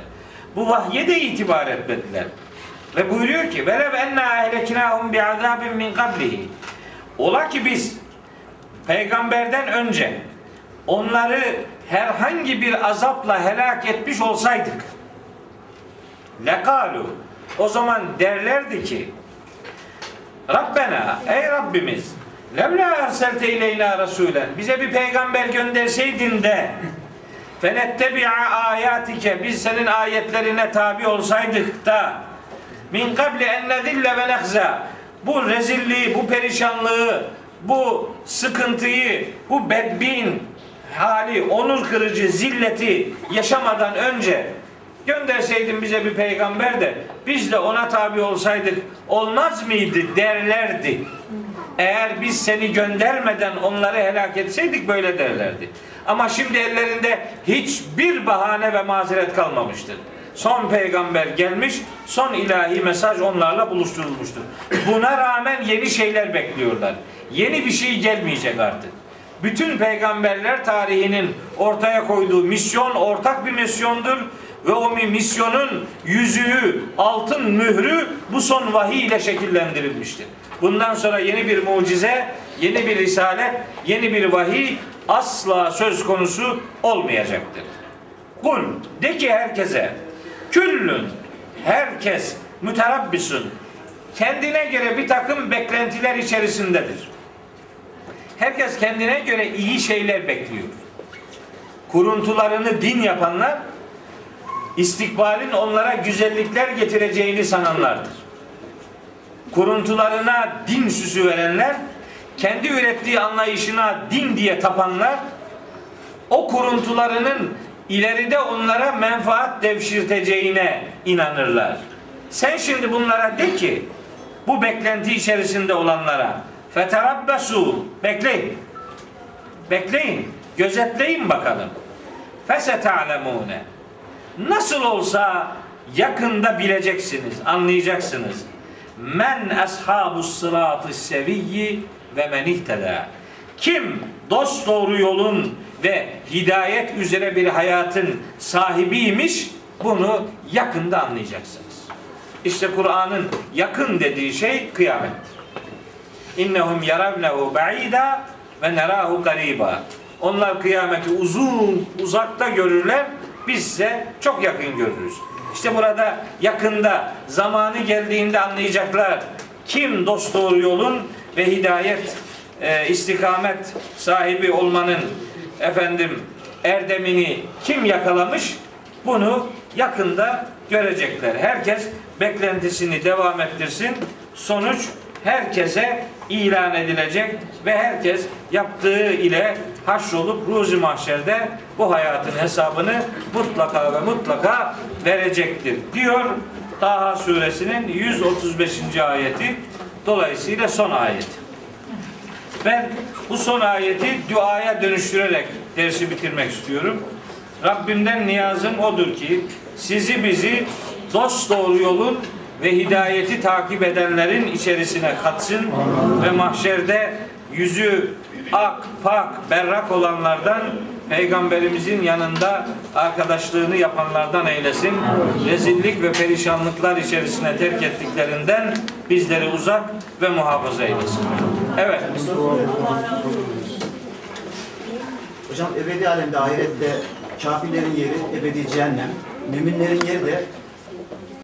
Bu vahye de itibar etmediler. Ve buyuruyor ki, velev enna ehleknâhum bi'azâbin min kablihi. Ola ki biz peygamberden önce onları herhangi bir azapla helak etmiş olsaydık lekalu o zaman derlerdi ki Rabbena ey Rabbimiz levla erselte ileyna rasulen bize bir peygamber gönderseydin de fenettebi'a ayatike biz senin ayetlerine tabi olsaydık da min kabli en nezille ve nehza bu rezilliği, bu perişanlığı, bu sıkıntıyı, bu bedbin hali, onur kırıcı zilleti yaşamadan önce gönderseydin bize bir peygamber de biz de ona tabi olsaydık olmaz mıydı derlerdi. Eğer biz seni göndermeden onları helak etseydik böyle derlerdi. Ama şimdi ellerinde hiçbir bahane ve mazeret kalmamıştır. Son peygamber gelmiş, son ilahi mesaj onlarla buluşturulmuştur. Buna rağmen yeni şeyler bekliyorlar. Yeni bir şey gelmeyecek artık. Bütün peygamberler tarihinin ortaya koyduğu misyon ortak bir misyondur ve o misyonun yüzüğü, altın mührü bu son vahiy ile şekillendirilmiştir. Bundan sonra yeni bir mucize, yeni bir risalet, yeni bir vahiy asla söz konusu olmayacaktır. Kul de ki herkese küllün herkes müterabbisun kendine göre bir takım beklentiler içerisindedir. Herkes kendine göre iyi şeyler bekliyor. Kuruntularını din yapanlar istikbalin onlara güzellikler getireceğini sananlardır. Kuruntularına din süsü verenler, kendi ürettiği anlayışına din diye tapanlar, o kuruntularının ileride onlara menfaat devşirteceğine inanırlar. Sen şimdi bunlara de ki, bu beklenti içerisinde olanlara, feterabbesu, bekleyin. Bekleyin, gözetleyin bakalım. Feseta'lemune. Nasıl olsa yakında bileceksiniz, anlayacaksınız. Men ashabus sıratı seviyyi ve men ihteda. Kim dost doğru yolun ve hidayet üzere bir hayatın sahibiymiş bunu yakında anlayacaksınız. İşte Kur'an'ın yakın dediği şey kıyamettir. İnnehum yaravnehu ba'ida ve nerahu gariba. Onlar kıyameti uzun, uzakta görürler. Biz ise çok yakın görürüz. İşte burada yakında zamanı geldiğinde anlayacaklar. Kim dost doğru yolun ve hidayet e, istikamet sahibi olmanın efendim erdemini kim yakalamış bunu yakında görecekler. Herkes beklentisini devam ettirsin. Sonuç herkese ilan edilecek ve herkes yaptığı ile haşrolup ruzi mahşerde bu hayatın hesabını mutlaka ve mutlaka verecektir diyor Taha suresinin 135. ayeti dolayısıyla son ayet. Ben bu son ayeti duaya dönüştürerek dersi bitirmek istiyorum. Rabbimden niyazım odur ki sizi bizi dost doğru yolun ve hidayeti takip edenlerin içerisine katsın ve mahşerde yüzü ak, pak, berrak olanlardan Peygamberimizin yanında arkadaşlığını yapanlardan eylesin. Rezillik ve perişanlıklar içerisine terk ettiklerinden bizleri uzak ve muhafaza eylesin. Evet. Hocam ebedi alemde ahirette kafirlerin yeri ebedi cehennem, müminlerin yeri de